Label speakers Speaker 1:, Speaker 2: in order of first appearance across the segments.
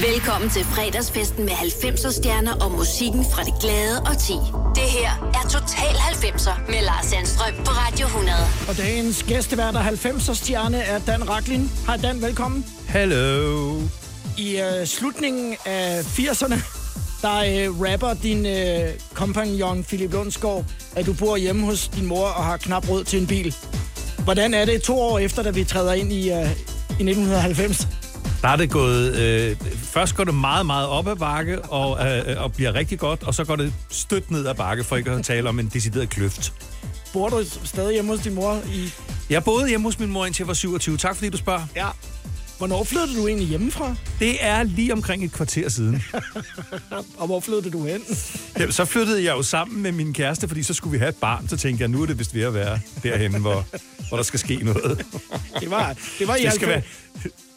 Speaker 1: Velkommen til fredagsfesten med 90'er stjerner og musikken fra det glade og ti. Det her er Total 90'er med Lars Sandstrøm på Radio 100.
Speaker 2: Og dagens gæstevært og 90'er stjerne er Dan Raklin. Hej Dan, velkommen.
Speaker 3: Hello.
Speaker 2: I uh, slutningen af 80'erne, der uh, rapper din uh, kompagnon Philip Lundsgaard, at du bor hjemme hos din mor og har knap råd til en bil. Hvordan er det to år efter, da vi træder ind i, uh, i 1990?
Speaker 3: Der er det gået... Øh, først går det meget, meget op ad bakke og, øh, og bliver rigtig godt, og så går det stødt ned ad bakke, for ikke at tale om en decideret kløft.
Speaker 2: Bor du stadig hjemme hos din mor i...
Speaker 3: Jeg boede hjemme hos min mor indtil jeg var 27. Tak fordi du spørger.
Speaker 2: Ja. Hvornår flyttede du egentlig hjemmefra?
Speaker 3: Det er lige omkring et kvarter siden.
Speaker 2: og hvor flyttede du hen?
Speaker 3: Ja, så flyttede jeg jo sammen med min kæreste, fordi så skulle vi have et barn. Så tænkte jeg, nu er det vist ved at være derhen, hvor, hvor der skal ske noget.
Speaker 2: Det var, det var i
Speaker 3: Det skal
Speaker 2: 90'erne.
Speaker 3: være...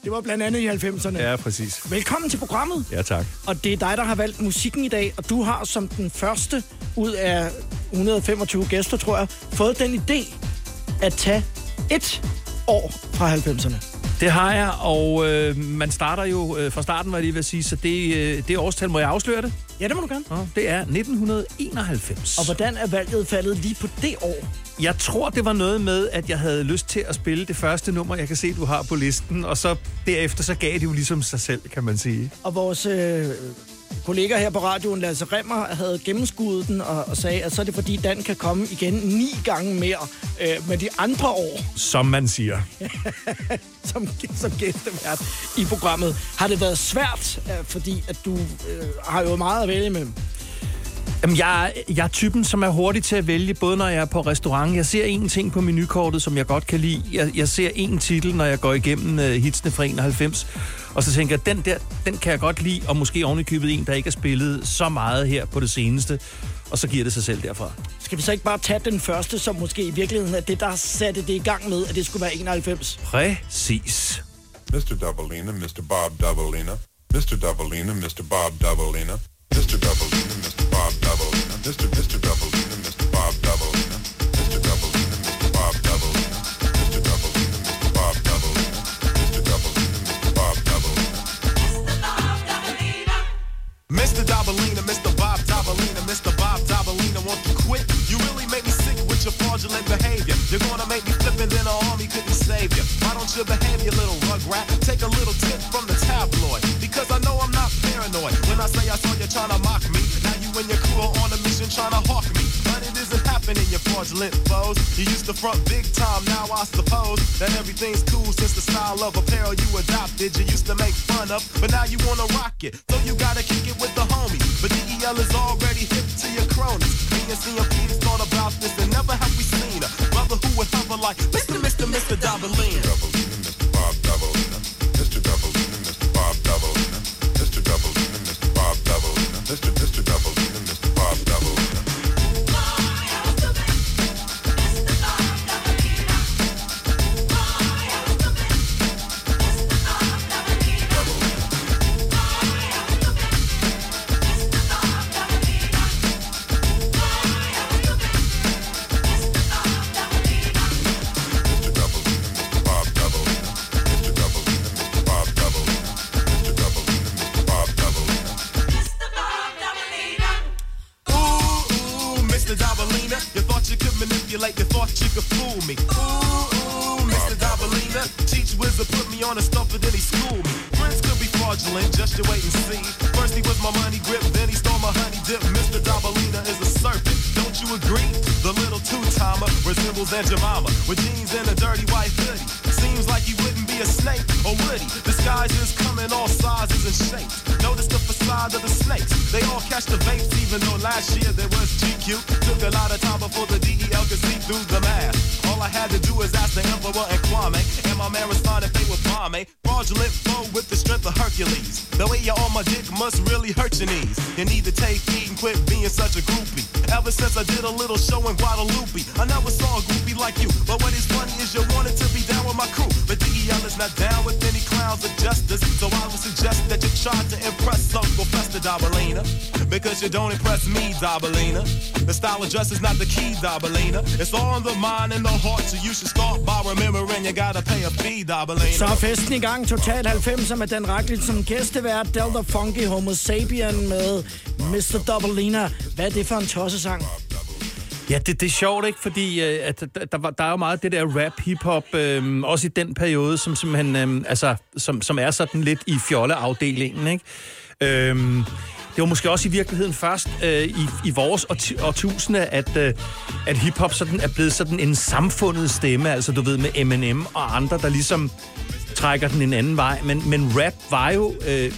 Speaker 2: Det var blandt andet i 90'erne.
Speaker 3: Ja, præcis.
Speaker 2: Velkommen til programmet.
Speaker 3: Ja, tak.
Speaker 2: Og det er dig, der har valgt musikken i dag, og du har som den første ud af 125 gæster, tror jeg, fået den idé at tage et år fra 90'erne.
Speaker 3: Det har jeg, og øh, man starter jo øh, fra starten, var jeg lige ved at sige, så det, øh, det årstal, må jeg afsløre det?
Speaker 2: Ja, det må du gerne.
Speaker 3: Ja, det er 1991.
Speaker 2: Og hvordan er valget faldet lige på det år?
Speaker 3: Jeg tror, det var noget med, at jeg havde lyst til at spille det første nummer, jeg kan se, du har på listen, og så derefter, så gav det jo ligesom sig selv, kan man sige.
Speaker 2: Og vores øh, kollega her på radioen, Lasse Remmer, havde gennemskuddet den og, og sagde, at så er det fordi, Dan kan komme igen ni gange mere øh, med de andre år
Speaker 3: Som man siger.
Speaker 2: som, som gæstevært i programmet. Har det været svært, øh, fordi at du øh, har jo meget at vælge imellem?
Speaker 3: Jamen, jeg, jeg er typen, som er hurtig til at vælge, både når jeg er på restaurant. Jeg ser en ting på menukortet, som jeg godt kan lide. Jeg, jeg ser en titel, når jeg går igennem uh, hitsene fra 91. Og så tænker jeg, den der, den kan jeg godt lide, og måske ovenikøbet en, der ikke er spillet så meget her på det seneste. Og så giver det sig selv derfra.
Speaker 2: Skal vi så ikke bare tage den første, som måske i virkeligheden er det, der satte det i gang med, at det skulle være 91?
Speaker 3: Præcis.
Speaker 4: Mr. Doubleina, Mr. Bob Doubleina, Mr. Doubleina, Mr. Bob Doubleina, Mr. Doubleina, Mr. Bob Doubleina, Mr. Mr. Doubleina,
Speaker 5: You used to front big time, now I suppose that everything's cool since the style of apparel you adopted. You used to make fun of, but now you wanna rock it. So you gotta kick it with the homies. But DEL is already hip to your cronies. Me and CMP has thought about this and never have we seen a brother who would hover like Mr. Mr. Mr. Dabalina.
Speaker 4: Doubleina, Mr. Bob
Speaker 5: Dress is not the key, Dabalina. It's all in the mind and the heart, so you should start by remembering you gotta pay a fee, Dabalina.
Speaker 2: Så er festen i gang. Total 90'er med Dan Racklin som gæstevært. Delta Funky Homo Sapien med Mr. Doubleina. Hvad er det for en tossesang?
Speaker 3: Ja, det, det er sjovt, ikke? Fordi øh, at, der, der, var, der er jo meget det der rap, hip-hop, øh, også i den periode, som, simpelthen, øh, altså, som, som er sådan lidt i fjolleafdelingen, ikke? Øh, det var måske også i virkeligheden først øh, i, i vores årtusinde, at, øh, at hiphop sådan er blevet sådan en samfundet stemme, altså du ved med Eminem og andre, der ligesom trækker den en anden vej. Men, men rap var jo... Øh,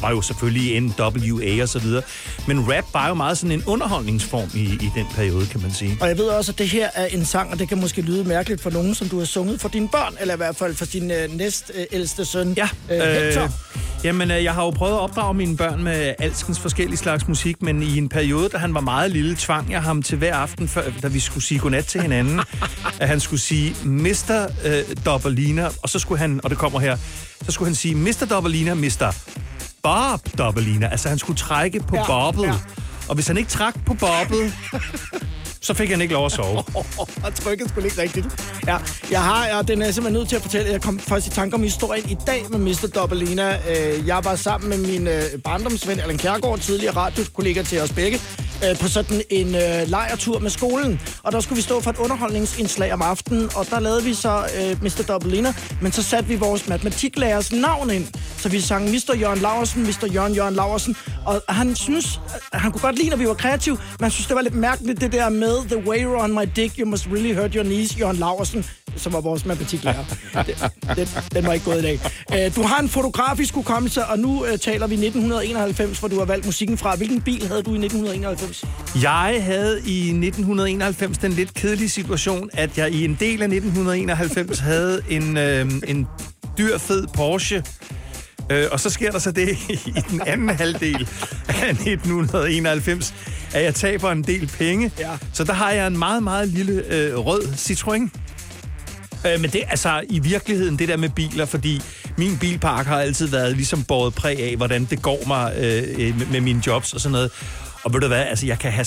Speaker 3: der var jo selvfølgelig NWA og så videre, men rap var jo meget sådan en underholdningsform i, i den periode, kan man sige.
Speaker 2: Og jeg ved også, at det her er en sang, og det kan måske lyde mærkeligt for nogen, som du har sunget for dine børn, eller i hvert fald for din øh, næst øh, ældste søn,
Speaker 3: Ja,
Speaker 2: øh, Hector.
Speaker 3: jamen, øh, jeg har jo prøvet at opdrage mine børn med alskens forskellige slags musik, men i en periode, da han var meget lille, tvang jeg ham til hver aften, før, da vi skulle sige godnat til hinanden, at han skulle sige Mr. Øh, Dobbelina, og så skulle han, og det kommer her, så skulle han sige Mr. Dobbelina, Mr. Bob Dobbelina. Altså, han skulle trække på
Speaker 2: ja,
Speaker 3: bobbet.
Speaker 2: ja.
Speaker 3: Og hvis han ikke trak på bobbet, så fik han ikke lov at sove.
Speaker 2: og trykket skulle ikke rigtigt. Ja, jeg har, og den er jeg simpelthen nødt til at fortælle, jeg kom faktisk i tanke om historien i dag med Mr. Dobbelina. Øh, jeg var sammen med min øh, barndomsven, Allan Kjærgaard, tidligere radiokollega til os begge, øh, på sådan en øh, lejertur med skolen. Og der skulle vi stå for et underholdningsindslag om aftenen, og der lavede vi så øh, Mr. Dobbelina, men så satte vi vores matematiklærers navn ind. Så vi sang Mr. Jørgen Laversen, Mr. Jørgen Jørgen Laversen, og han synes, han kunne godt lide, når vi var kreative, men synes, det var lidt mærkeligt, det der med The way you're on my dick, you must really hurt your knees, Jørgen Laversen, som var vores matematiklærer. Det- den, den var ikke gået i dag. Øh, Du har en fotografisk hukommelse, og nu øh, taler vi 1991, hvor du har valgt musikken fra. Hvilken bil havde du i 1991?
Speaker 3: Jeg havde i 1991 den lidt kedelige situation, at jeg i en del af 1991 havde en, øh, en dyr fed Porsche. Øh, og så sker der så det i den anden halvdel af 1991, at jeg taber en del penge.
Speaker 2: Ja.
Speaker 3: Så der har jeg en meget, meget lille øh, rød Citroën. Øh, men det er altså i virkeligheden det der med biler, fordi min bilpark har altid været ligesom båret præg af, hvordan det går mig øh, med, med mine jobs og sådan noget. Og ved du hvad, altså jeg kan have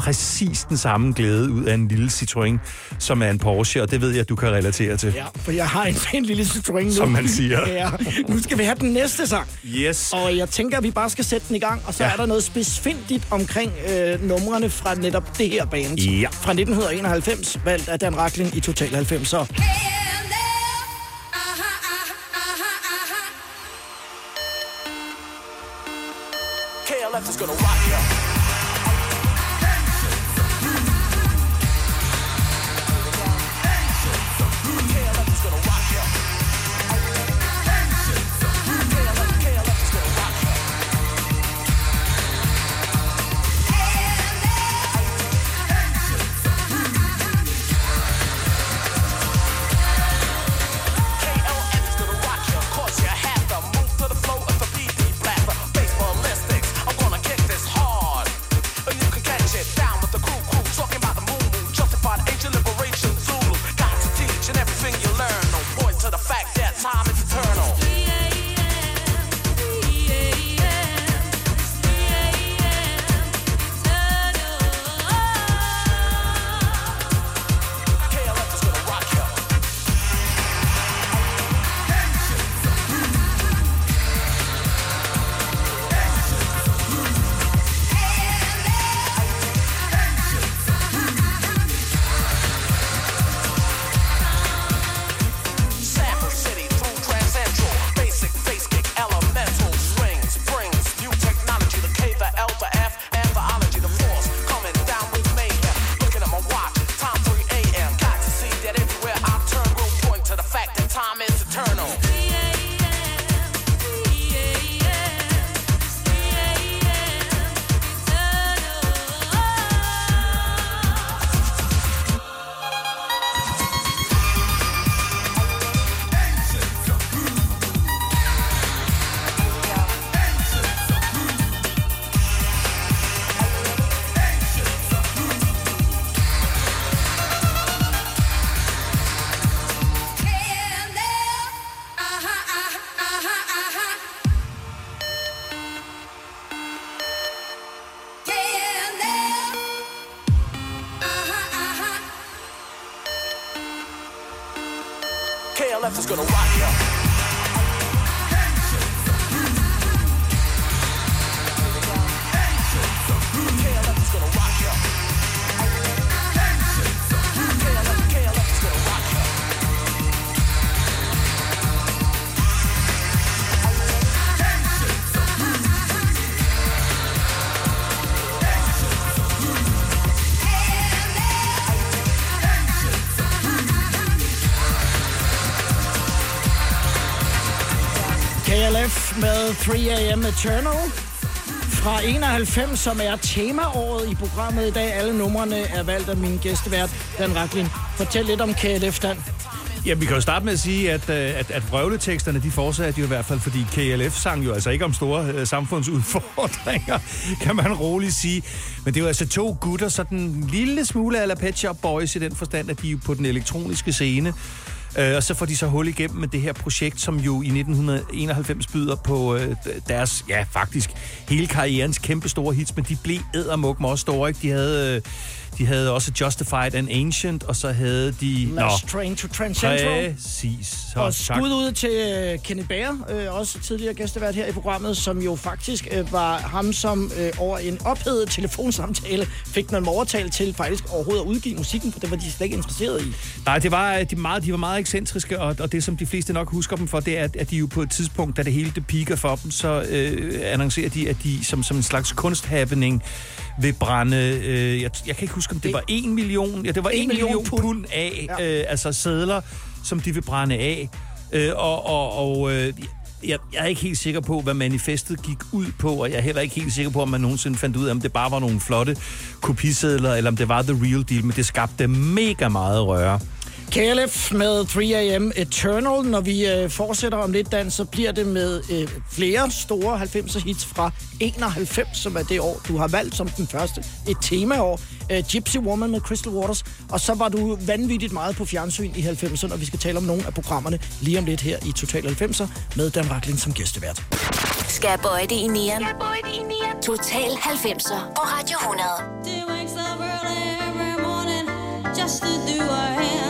Speaker 3: præcis den samme glæde ud af en lille Citroën, som er en Porsche, og det ved jeg, at du kan relatere til.
Speaker 2: Ja, for jeg har en, en lille Citroën nu.
Speaker 3: Som man siger.
Speaker 2: Ja, nu skal vi have den næste sang.
Speaker 3: Yes.
Speaker 2: Og jeg tænker, at vi bare skal sætte den i gang, og så ja. Er der noget spidsfindigt omkring øh, numrene fra netop det her band.
Speaker 3: Ja.
Speaker 2: Fra 1991, valgt af Dan Racklin i Total 90'er.
Speaker 5: KLF KLF is gonna rock ya. KLF is gonna rock ya.
Speaker 2: 3AM Eternal fra 91, som er temaåret i programmet i dag. Alle numrene er valgt af min gæstevært, Dan Raklin. Fortæl lidt om KLF, Dan.
Speaker 3: Ja, vi kan jo starte med at sige, at, øh, at, at vrøvleteksterne, de fortsatte jo i hvert fald, fordi KLF sang jo altså ikke om store øh, samfundsudfordringer, kan man roligt sige. Men det er jo altså to gutter, sådan en lille smule af Pet Shop Boys i den forstand, at de er jo på den elektroniske scene. Øh, og så får de så hul igennem med det her projekt, som jo i 1991 byder på øh, deres, ja faktisk, hele karrierens kæmpe store hits, men de blev eddermuk også store, ikke? De havde, øh, de havde også Justified and Ancient, og så havde de...
Speaker 2: Last Train to Transcentral.
Speaker 3: Præcis. Så,
Speaker 2: Og
Speaker 3: tak.
Speaker 2: skud ud til uh, Kenny Bager, uh, også tidligere gæstevært her i programmet, som jo faktisk uh, var ham, som uh, over en ophedet telefonsamtale fik man overtalt til faktisk overhovedet at udgive musikken, for det var de slet ikke interesseret i.
Speaker 3: Nej, det var, de, meget, de var meget ekscentriske, og, og det, som de fleste nok husker dem for, det er, at, de jo på et tidspunkt, da det hele det piker for dem, så øh, annoncerer de, at de som, som en slags kunsthappening vil brænde, øh, jeg, jeg kan ikke huske, om det var en million, ja, det var en,
Speaker 2: En
Speaker 3: million,
Speaker 2: million pund.
Speaker 3: pund af,
Speaker 2: ja.
Speaker 3: øh, altså sædler, som de vil brænde af. Øh, og og, og øh, jeg, jeg er ikke helt sikker på, hvad manifestet gik ud på, og jeg er heller ikke helt sikker på, om man nogensinde fandt ud af, om det bare var nogle flotte kopisedler, eller om det var the real deal, men det skabte mega meget røre.
Speaker 2: KLF med 3AM Eternal. Når vi øh, fortsætter om lidt, Dan, så bliver det med øh, flere store 90'er hits fra 91, som er det år, du har valgt som den første. Et temaår. Øh, Gypsy Woman med Crystal Waters. Og så var du vanvittigt meget på fjernsyn i 90'erne, og vi skal tale om nogle af programmerne lige om lidt her i Total 90'er med Dan Racklin som gæstevært.
Speaker 1: Skal bøje det i nieren. Total 90'er på Radio 100.
Speaker 6: She wakes up early every morning just to do her hair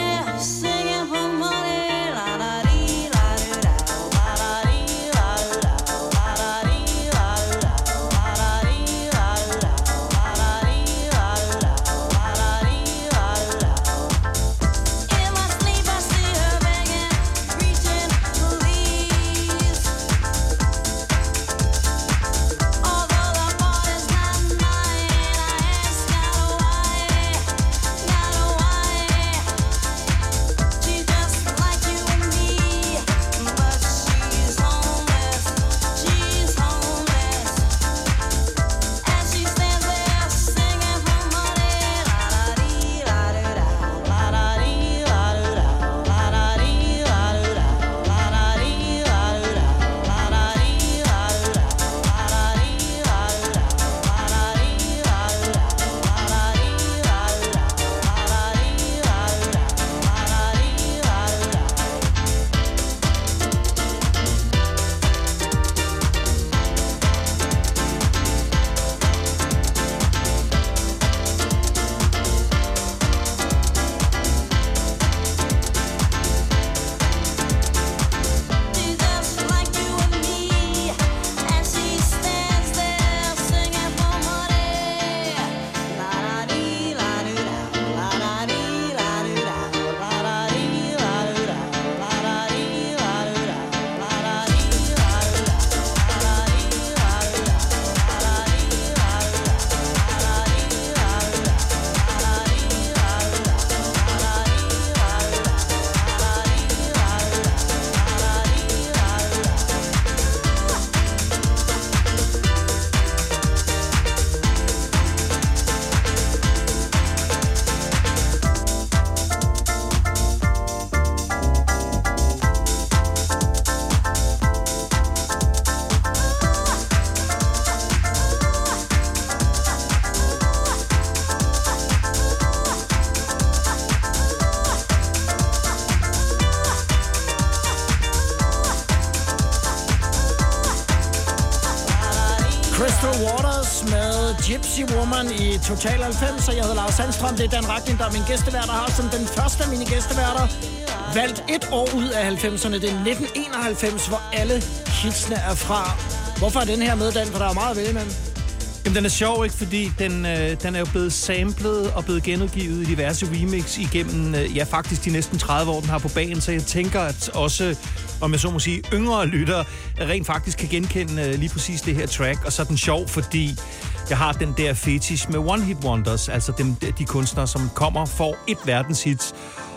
Speaker 6: sommeren i
Speaker 2: Total 90, så jeg hedder Lars Sandstrøm. Det er Dan Ragnin, der er min gæstevært, og har som den første af mine gæsteværter valgt et år ud af 90'erne. Det er 1991, hvor alle hitsene er fra. Hvorfor er den her med, Dan? For der er meget at vælge imellem.
Speaker 3: Jamen, den er sjov, ikke? Fordi den, øh, den er jo blevet samlet og blevet genudgivet i diverse remix igennem, øh, ja, faktisk de næsten 30 år, den har på banen. Så jeg tænker, at også, om jeg så må sige, yngre lyttere rent faktisk kan genkende øh, lige præcis det her track. Og så er den sjov, fordi jeg har den der fetish med one-hit wonders, altså dem, de kunstnere, som kommer, får et verdenshit,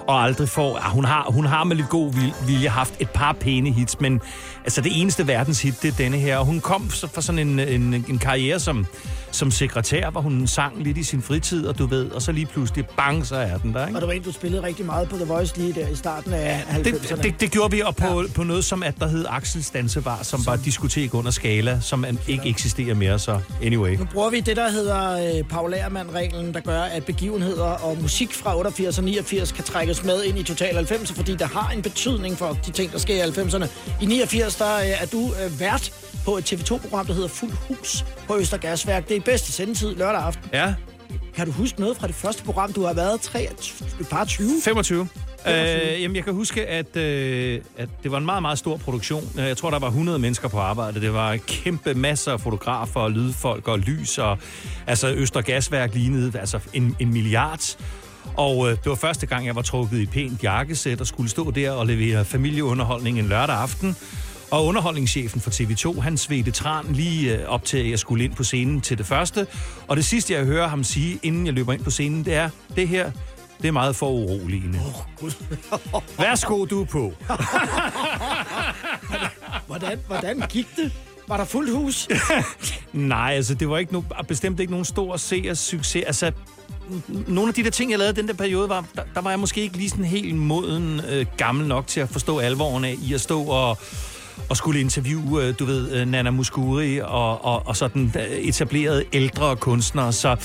Speaker 3: og aldrig får... Ja, hun, har, hun har med lidt god vil- vilje haft et par pæne hits, men altså det eneste verdenshit, det er denne her. Og hun kom fra sådan en, en, en karriere som, som sekretær, hvor hun sang lidt i sin fritid, og du ved, og så lige pludselig, bang, så er den der, ikke?
Speaker 2: Og det var en, du spillede rigtig meget på The Voice lige der i starten af 90'erne.
Speaker 3: Det, det, det gjorde vi, og på, ja. på noget som, at der hed Axels Dansebar, som var et diskotek under skala, som ikke eksisterer mere, så anyway.
Speaker 2: Nu bruger vi det, der hedder øh, Paul Ahrmann-reglen, der gør, at begivenheder og musik fra 88 og 89 kan trækkes med ind i Total 90, fordi der har en betydning for de ting, der sker i 90'erne. I 89, der øh, er du øh, vært på et TV2-program, der hedder Fuld Hus på Østergasværk. Det er bedste sendetid lørdag aften.
Speaker 3: Ja,
Speaker 2: Kan du huske noget fra det første program, du har været? Tre, et par 20?
Speaker 3: 25. Øh, jamen, jeg kan huske, at, øh, at det var en meget, meget stor produktion. Øh, Jeg tror, der var 100 mennesker på arbejde. Det var kæmpe masser af fotografer, og lydfolk og lys, og altså Øster Gasværk lignede altså en, en milliard. Og øh, det var første gang, jeg var trukket i pænt jakkesæt og skulle stå der og levere familieunderholdning en lørdag aften. Og underholdningschefen for TV2, han svedte tran lige øh, op til, at jeg skulle ind på scenen til det første. Og det sidste, jeg hører ham sige, inden jeg løber ind på scenen, det er, det her, det er meget for uroligende. Værsgo, du er på.
Speaker 2: Hvordan, hvordan gik det? Var der fuldt hus?
Speaker 3: Nej, altså, det var ikke no, bestemt ikke nogen stor seers succes. Altså, nogle af de der ting, jeg lavede den der periode, var, der, der var jeg måske ikke lige sådan helt moden øh, gammel nok til at forstå alvoren af i at stå og og skulle interviewe, øh, du ved, øh, Nana Muscuri og, og, og sådan øh, etablerede ældre kunstnere, så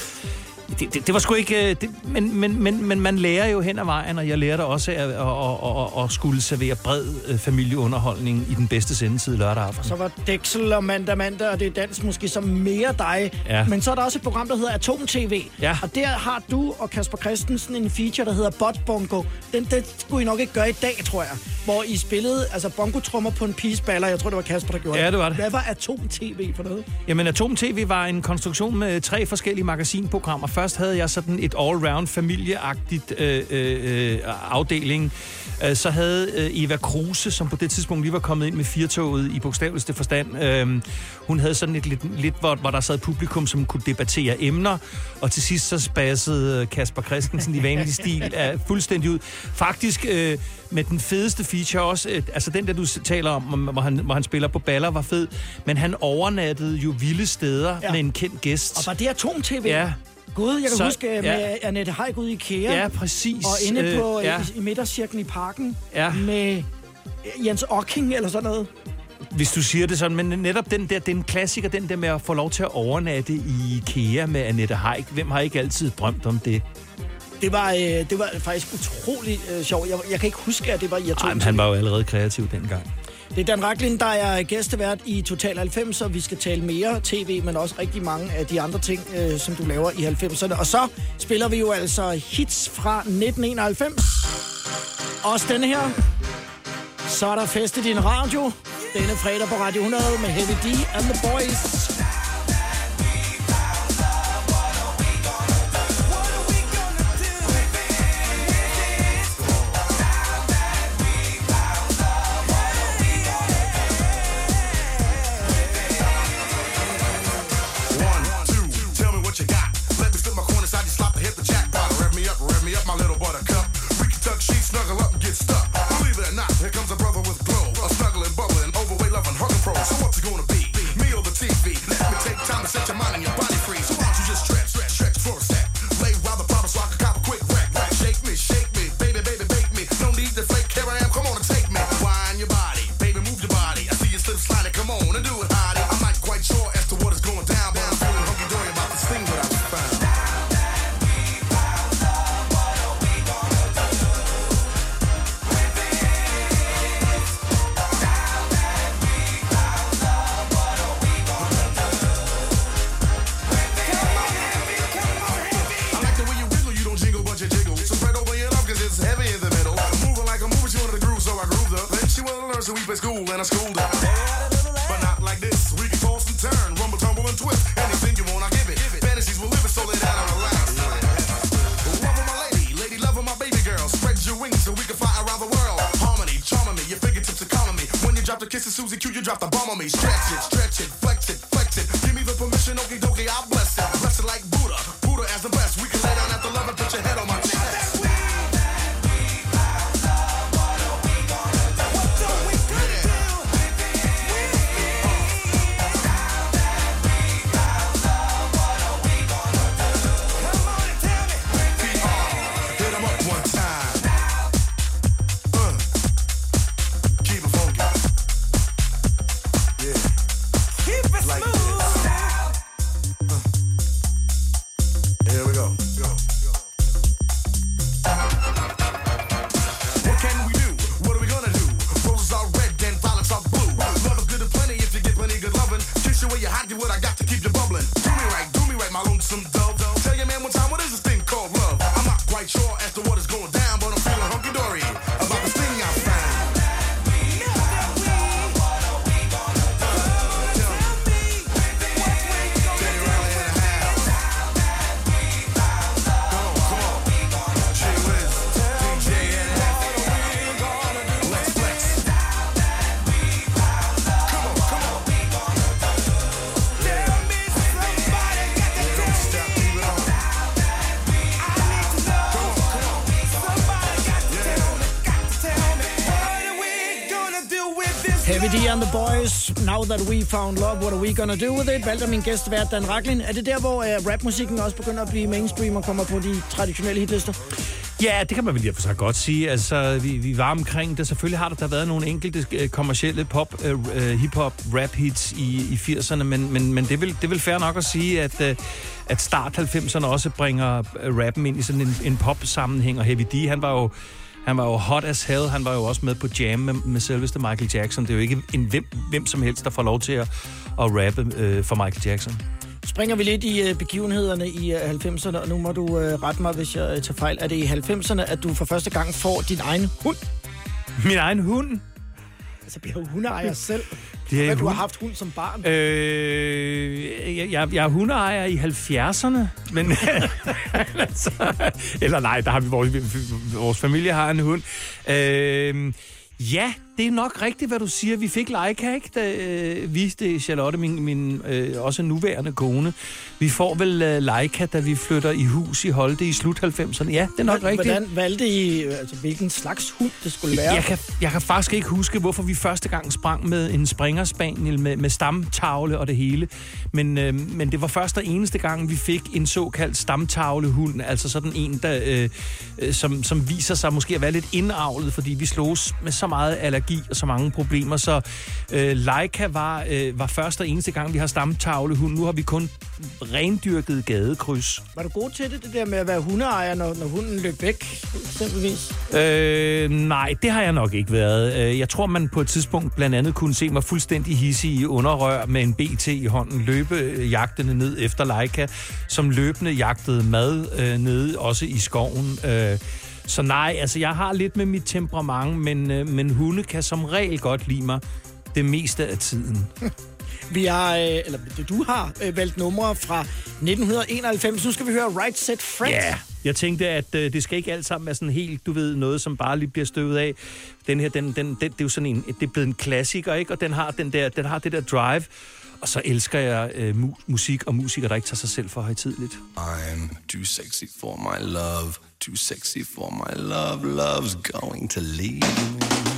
Speaker 3: det, det, det var sgu ikke... øh, Det, men, men, men, men man lærer jo hen ad vejen, og jeg lærte også at, at, at, at, at skulle servere bred øh, familieunderholdning i den bedste sendetid lørdag aften.
Speaker 2: Så var Dexel og Manda Manda, og det er dans måske som mere dig.
Speaker 3: Ja.
Speaker 2: Men så er der også et program, der hedder Atom TV.
Speaker 3: Ja.
Speaker 2: Og der har du og Kasper Christensen en feature, der hedder Bot Bongo. Den, den skulle I nok ikke gøre i dag, tror jeg. Hvor I spillede altså bongotrummer på en pigeballer. Jeg tror, det var Kasper, der gjorde
Speaker 3: Ja, det var det.
Speaker 2: Hvad var Atom TV for noget?
Speaker 3: Jamen, Atom TV var en konstruktion med tre forskellige magasinprogrammer. Først havde jeg sådan et all-round familieagtigt øh, øh, øh, afdeling. Øh, Så havde øh, Eva Kruse, som på det tidspunkt lige var kommet ind med firtoget i bogstaveligste forstand. Øh, hun havde sådan et lidt, lidt hvor, hvor der sad publikum, som kunne debattere emner. Og til sidst så spassede Kasper Christensen i vanlig stil af fuldstændig ud. Faktisk øh, med den fedeste feature også, øh, altså den der du taler om, hvor han, hvor han spiller på baller, var fed. Men han overnattede jo vilde steder
Speaker 2: Ja.
Speaker 3: med en kendt gæst.
Speaker 2: Og var det Atom TV?
Speaker 3: Ja.
Speaker 2: Gud, jeg kan så, huske
Speaker 3: ja.
Speaker 2: med Annette Haik ude i IKEA.
Speaker 3: Ja, præcis.
Speaker 2: Og inde på
Speaker 3: Øh,
Speaker 2: ja. i, i midtercirklen i parken
Speaker 3: Ja.
Speaker 2: med Jens Ocking eller sådan noget.
Speaker 3: Hvis du siger det sådan, men netop den der, det er en klassiker, den der med at få lov til at overnatte i IKEA med Annette Haik. Hvem har ikke altid drømt om det?
Speaker 2: Det var, øh, det var faktisk utrolig øh, sjovt. Jeg, jeg kan ikke huske, at det var i Atom
Speaker 3: Ej, men han var jo allerede kreativ dengang.
Speaker 2: Det er Dan Raklin, der er gæstevært i Total 90, og vi skal tale mere tv, men også rigtig mange af de andre ting, øh, som du laver i 90'erne. Og så spiller vi jo altså hits fra 1991. Også denne her. Så er der fest i din radio. Denne fredag på Radio 100 med Heavy D and the Boys. Boys, Now That We Found Love, What Are We Gonna Do With It? valgte min gæst, vært Dan Raklin. Er det der, hvor uh, rapmusikken også begynder at blive mainstream og kommer på de traditionelle hitlister?
Speaker 3: Ja, det kan man vel lige for sig godt sige. Altså, vi, vi var omkring det. Selvfølgelig har der, der været nogle enkelte øh, kommercielle pop, øh, øh hip-hop, rap-hits i, i 80'erne, men, men, men det, er vel, det er vel fair nok at sige, at, øh, at start 90'erne også bringer rappen ind i sådan en, en pop-sammenhæng, og Heavy D, han var jo han var jo hot as hell. Han var jo også med på Jam med, med selveste Michael Jackson. Det er jo ikke en hvem, hvem som helst, der får lov til at, at rappe øh, for Michael Jackson.
Speaker 2: Springer vi lidt i uh, begivenhederne i uh, 90'erne, og nu må du uh, rette mig, hvis jeg uh, tager fejl. Er det i 90'erne, at du for første gang får din egen hund?
Speaker 3: Min egen hund.
Speaker 2: Altså bliver hundeejer selv?
Speaker 3: Det er
Speaker 2: Men du har haft hund som barn.
Speaker 3: Øh, jeg, jeg, jeg er hundeejer i 70'erne, men altså, eller nej, der har vi vores, vores familie har en hund. Øh, ja, det er nok rigtigt, hvad du siger. Vi fik Leica, ikke? Da, øh, vi, det er Charlotte, min, min øh, også nuværende kone. Vi får vel øh, Leica, da vi flytter i hus i Holte i slut 90'erne. Ja, det er nok rigtigt.
Speaker 2: Hvordan valgte I, altså, hvilken slags hund det skulle være?
Speaker 3: Jeg kan, jeg kan faktisk ikke huske, hvorfor vi første gang sprang med en springerspaniel med, med stamtavle og det hele. Men, øh, men det var først og eneste gang, vi fik en såkaldt stamtavlehund. Altså sådan en, der, øh, øh, som, som viser sig måske at være lidt indavlet, fordi vi slås med så meget allergi og så mange problemer. Så øh, Leica var, øh, var først og eneste gang, vi har stamtavlehund. Nu har vi kun rendyrket gadekryds.
Speaker 2: Var du god til det, det der med at være hundeejer, når, når hunden løb væk, eksempelvis?
Speaker 3: Øh, nej, det har jeg nok ikke været. Øh, Jeg tror, man på et tidspunkt blandt andet kunne se mig fuldstændig hissig i underrør med en BT i hånden, løbe øh, jagtende ned efter Leica, som løbende jagtede mad øh, nede, også i skoven. Øh, så nej, altså jeg har lidt med mit temperament, men, øh, men hunde kan som regel godt lide mig det meste af tiden.
Speaker 2: Vi har, øh, eller du har øh, valgt numre fra 1991. Nu skal vi høre Right Set Fred.
Speaker 3: Ja, jeg tænkte, at øh, det skal ikke alt sammen være sådan helt, du ved, noget, som bare lige bliver støvet af. Den her, den, den, den, det er jo sådan en, det er blevet en klassiker, ikke? Og den har, den der, den har det der drive. Og så elsker jeg øh, mu- musik og musikere, der ikke tager sig selv for højtidligt.
Speaker 7: I'm too sexy for my love, too sexy for my love. Love's going to leave me.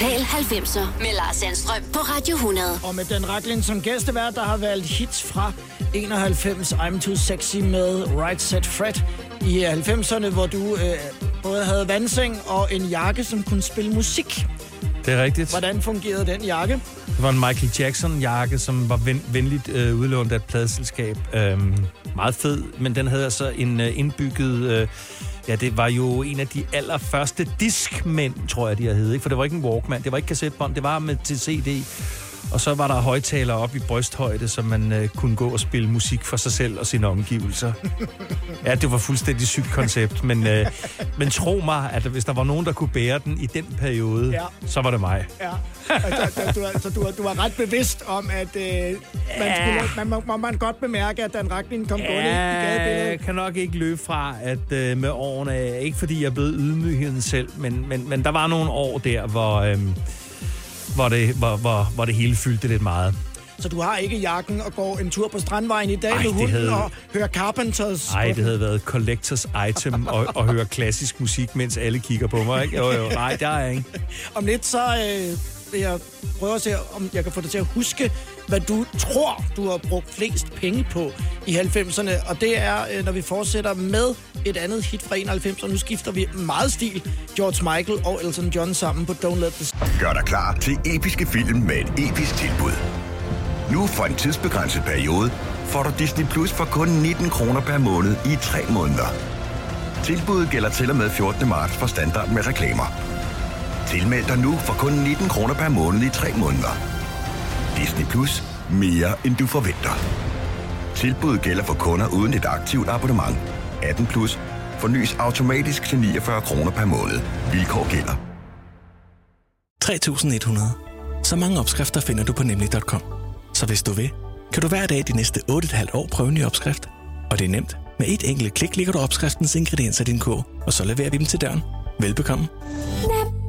Speaker 1: Total 90'er med Lars Sandstrøm på Radio 100.
Speaker 2: Og med Dan Racklin som gæstevært, der har valgt hits fra 91 I'm Too Sexy med Right Set Fred i 90'erne, hvor du øh, både havde vandseng og en jakke, som kunne spille musik.
Speaker 3: Det er rigtigt.
Speaker 2: Hvordan fungerede den jakke?
Speaker 3: Det var en Michael Jackson-jakke, som var ven, venligt øh, udlånt af et pladselskab. Øhm, meget fed, men den havde altså en øh, indbygget... Øh, ja, det var jo en af de allerførste diskmænd, tror jeg, de har heddet. Ikke? For det var ikke en Walkman, det var ikke kassettebånd, det var med til CD. Og så var der højtalere op i brysthøjde, så man øh, kunne gå og spille musik for sig selv og sine omgivelser. Ja, det var fuldstændig sygt koncept, men, øh, men tro mig, at hvis der var nogen, der kunne bære den i den periode,
Speaker 2: Ja.
Speaker 3: så var det mig.
Speaker 2: Ja, altså, du, altså, du, du var ret bevidst om, at øh, man, skulle, man må, man godt bemærke, at Dan Racklin kom gående i
Speaker 3: Ja,
Speaker 2: gadebilledet.
Speaker 3: jeg kan nok ikke løbe fra, at øh, med årene, ikke fordi jeg blevet ydmygheden selv, men, men, men der var nogle år der, hvor, øh, hvor, det, hvor, hvor, hvor det hele fyldte lidt meget.
Speaker 2: Så du har ikke jakken og går en tur på Strandvejen i dag
Speaker 3: Ej,
Speaker 2: med hunden
Speaker 3: havde-
Speaker 2: og hører Carpenters.
Speaker 3: Nej, det havde været collectors item at, at høre klassisk musik, mens alle kigger på mig. Ikke? Jo, jo, nej, der er ikke.
Speaker 2: Om lidt så øh, vil jeg prøve at se, om jeg kan få dig til at huske, hvad du tror, du har brugt flest penge på i 90'erne. Og det er, øh, når vi fortsætter med et andet hit fra 91, og nu skifter vi meget stil. George Michael og Elton John sammen på Don't Let This.
Speaker 8: Gør dig klar til episke film med et episk tilbud. Nu for en tidsbegrænset periode får du Disney Plus for kun 19 kroner per måned i 3 måneder. Tilbuddet gælder til og med 14. marts for standard med reklamer. Tilmeld dig nu for kun 19 kroner per måned i 3 måneder. Disney Plus. Mere end du forventer. Tilbuddet gælder for kunder uden et aktivt abonnement. 18 plus. Fornyes automatisk til 49 kroner per måned. Vilkår gælder.
Speaker 9: 3100. Så mange opskrifter finder du på nemlig.com. Så hvis du vil, kan du hver dag de næste 8,5 år prøve en ny opskrift. Og det er nemt. Med et enkelt klik ligger du opskriftens ingredienser i din kog, og så leverer vi dem til døren. Velbekomme.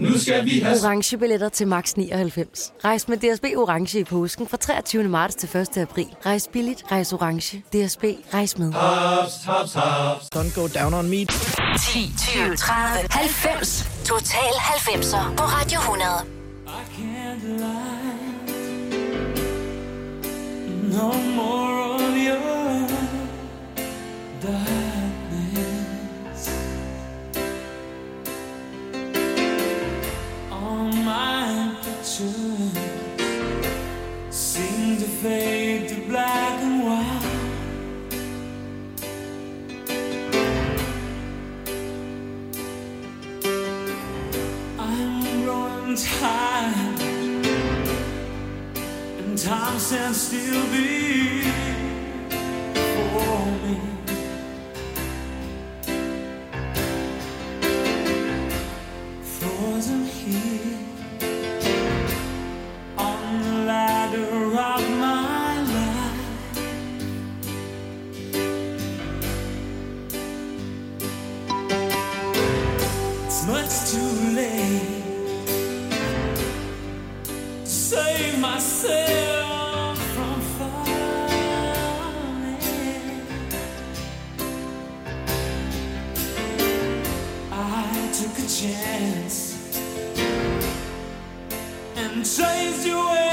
Speaker 10: Nu skal vi have...
Speaker 11: Orange billetter til max 99. Rejs med DSB Orange i påsken fra 23. marts til 1. april. Rejs billigt, rejs orange. DSB, rejs med.
Speaker 10: Haps, haps, haps.
Speaker 2: Don't go down on me.
Speaker 1: 10, 20, 30, 90. Total 90'er på Radio 100.
Speaker 10: No more of your my picture seem to
Speaker 12: fade to black and white. I'm growing tired, and time stands still before me. Frozen here. Chase you away.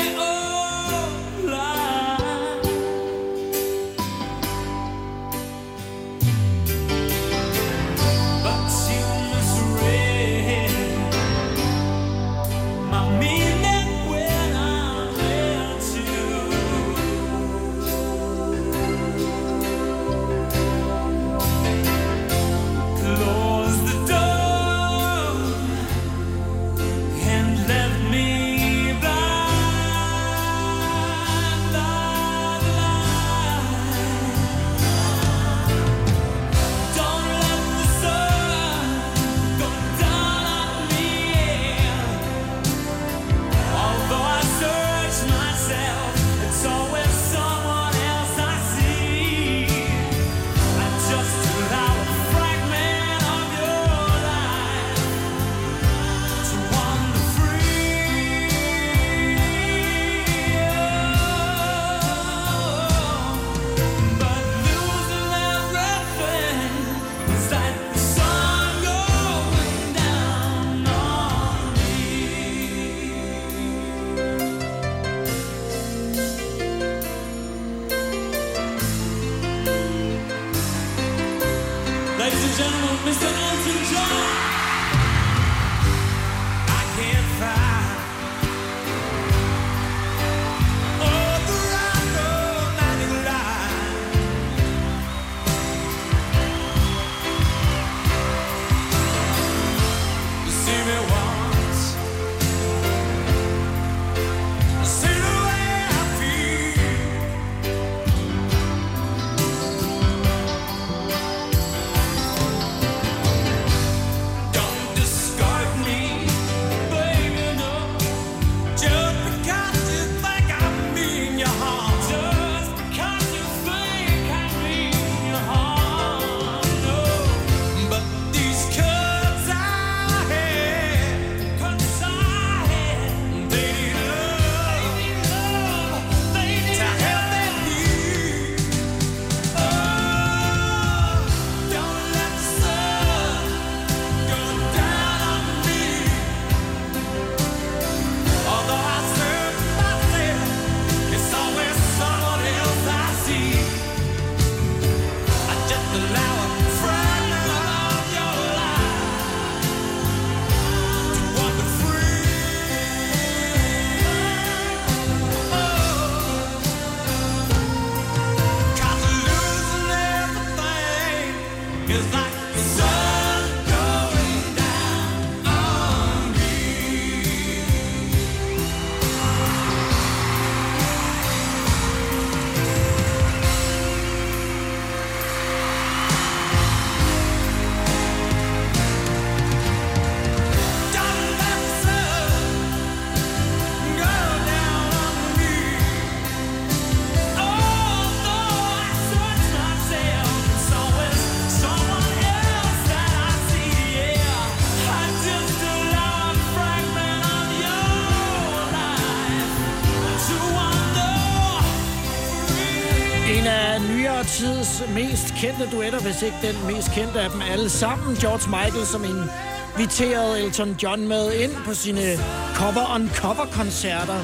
Speaker 2: kendte duetter, hvis ikke den mest kendte af dem alle sammen. George Michael, som inviterede Elton John med ind på sine cover-on-cover-koncerter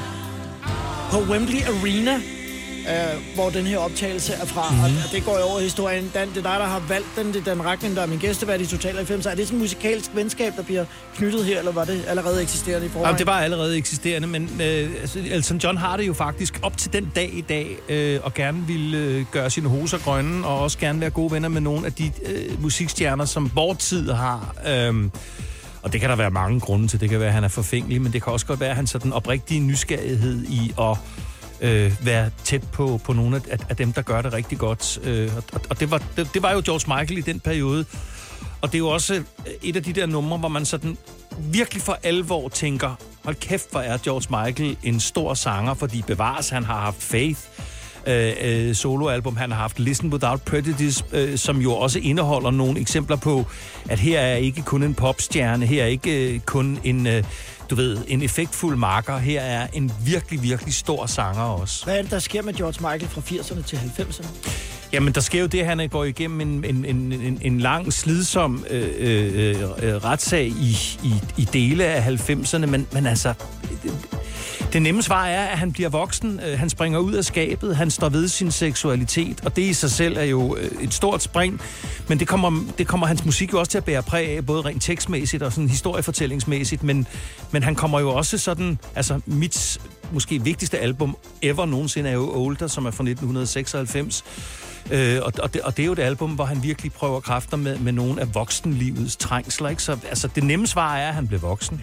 Speaker 2: på Wembley Arena øh, hvor den her optagelse er fra. Mm. Og det går jo over historien. Dan, det er dig, der har valgt den. Det er Dan Racklin, der er min gæstevært i Total 90. Er det sådan en musikalsk venskab, der bliver knyttet her, eller var det allerede eksisterende i forvejen?
Speaker 3: Jamen, det var allerede eksisterende, men øh, altså, Elton John har det jo faktisk op til den dag i dag, øh, og gerne vil øh, gøre sine hoser grønne, og også gerne være gode venner med nogle af de øh, musikstjerner, som vores tid har. Øh, og det kan der være mange grunde til. Det kan være, at han er forfængelig, men det kan også godt være, at han sådan oprigtige nysgerrighed i at øh, være tæt på, på nogle af, af dem, der gør det rigtig godt. Øh, og og det, var, det, det var jo George Michael i den periode. Og det er jo også et af de der numre, hvor man sådan virkelig for alvor tænker, hold kæft, hvor er George Michael en stor sanger, fordi bevares, han har haft Faith, øh, øh, soloalbum. Han har haft Listen Without Prejudice, øh, som jo også indeholder nogle eksempler på, at her er ikke kun en popstjerne, her er ikke øh, kun en, øh, du ved, en effektfuld marker, her er en virkelig, virkelig stor sanger også.
Speaker 2: Hvad er det, der sker med George Michael fra 80'erne til 90'erne?
Speaker 3: Jamen, der sker jo det, at han går igennem en, en, en, en, en lang, slidsom øh, øh, øh, retssag i, i, i dele af 90'erne, men, men altså... Det, nemme svar er, at han bliver voksen, øh, han springer ud af skabet, han står ved sin seksualitet, og det i sig selv er jo øh, et stort spring, men det kommer, det kommer hans musik jo også til at bære præg af, både rent tekstmæssigt og sådan historiefortællingsmæssigt, men, men han kommer jo også sådan, altså mit måske vigtigste album ever nogensinde er jo Older, som er fra 1996, Øh, og, og, det, og det er jo et album, hvor han virkelig prøver kræfter med, med nogle af voksenlivets trængsler. Ikke? Så altså, det nemme svar er, at han blev voksen.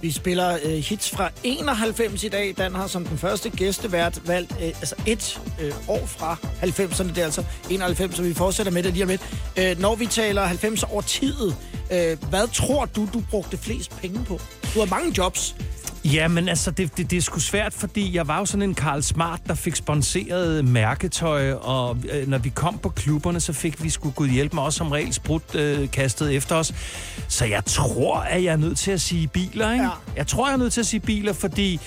Speaker 2: Vi spiller øh, hits fra 91 i dag. Dan har som den første gæstevært valgt øh, altså et øh, år fra 90'erne. Det er altså 91, så vi fortsætter med det lige om lidt. Øh, når vi taler 90 over tid, øh, hvad tror du, du brugte flest penge på? Du har mange jobs.
Speaker 3: Ja, men altså, det, det, det er sgu svært, fordi jeg var jo sådan en Karl Smart, der fik sponsoreret mærketøj, og øh, når vi kom på klubberne, så fik vi sgu gud hjælpe mig også som regel sprudt øh, kastet efter os. Så jeg tror, at jeg er nødt til at sige biler, ikke?
Speaker 2: Ja.
Speaker 3: Jeg tror, jeg er nødt til at sige biler, fordi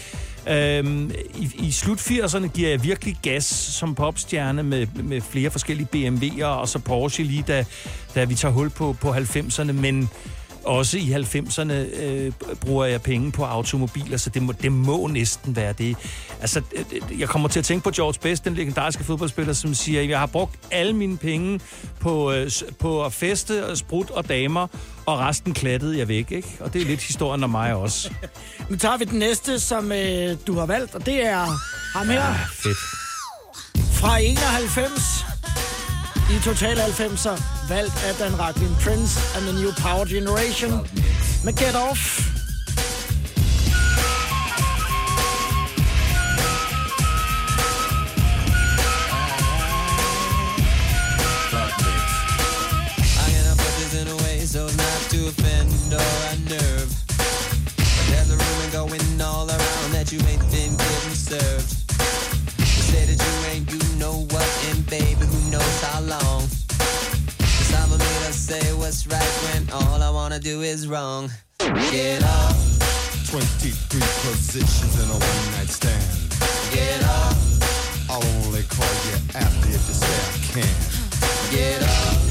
Speaker 3: øhm, i, i slut 80'erne giver jeg virkelig gas som popstjerne med, med flere forskellige BMW'er, og så Porsche lige da, da vi tager hul på, på 90'erne, men også i 90'erne øh, bruger jeg penge på automobiler, så det må, det må næsten være det. Altså, øh, jeg kommer til at tænke på George Best, den legendariske fodboldspiller, som siger, jeg har brugt alle mine penge på, øh, på at feste, og sprut og damer, og resten klattede jeg væk, ikke? Og det er lidt historien om mig også.
Speaker 2: Nu tager vi den næste, som øh, du har valgt, og det er ham her
Speaker 3: Fedt.
Speaker 2: fra 91 i Total 90'er, valgt af Dan Racklin Prince and the New Power Generation med Get Off.
Speaker 13: Offend or unnerve. But there's a rumor going all around that you ain't say what's right when all I wanna do is wrong. Get up.
Speaker 14: 23 positions in a one night stand.
Speaker 13: get up.
Speaker 14: I'll only call you after if you say I can.
Speaker 13: get off.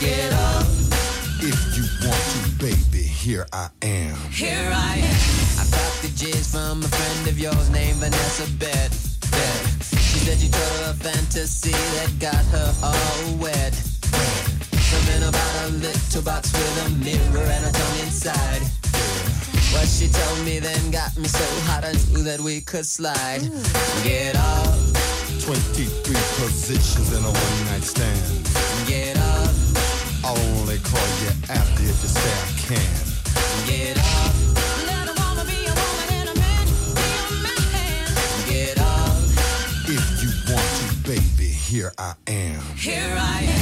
Speaker 13: Get off.
Speaker 14: If you want to, baby, here I am.
Speaker 13: Here I am. I got the jizz from a friend of yours named Vanessa Bet. Bet. Said you told a fantasy that got her all wet. Something about a little box with a mirror and a tongue inside. What she told me then got me so hot I knew that we could slide. Get off,
Speaker 14: 23 positions in a one night stand.
Speaker 13: get off,
Speaker 14: I'll only call you after if you say I can.
Speaker 13: get off.
Speaker 14: Here I am.
Speaker 13: here I am.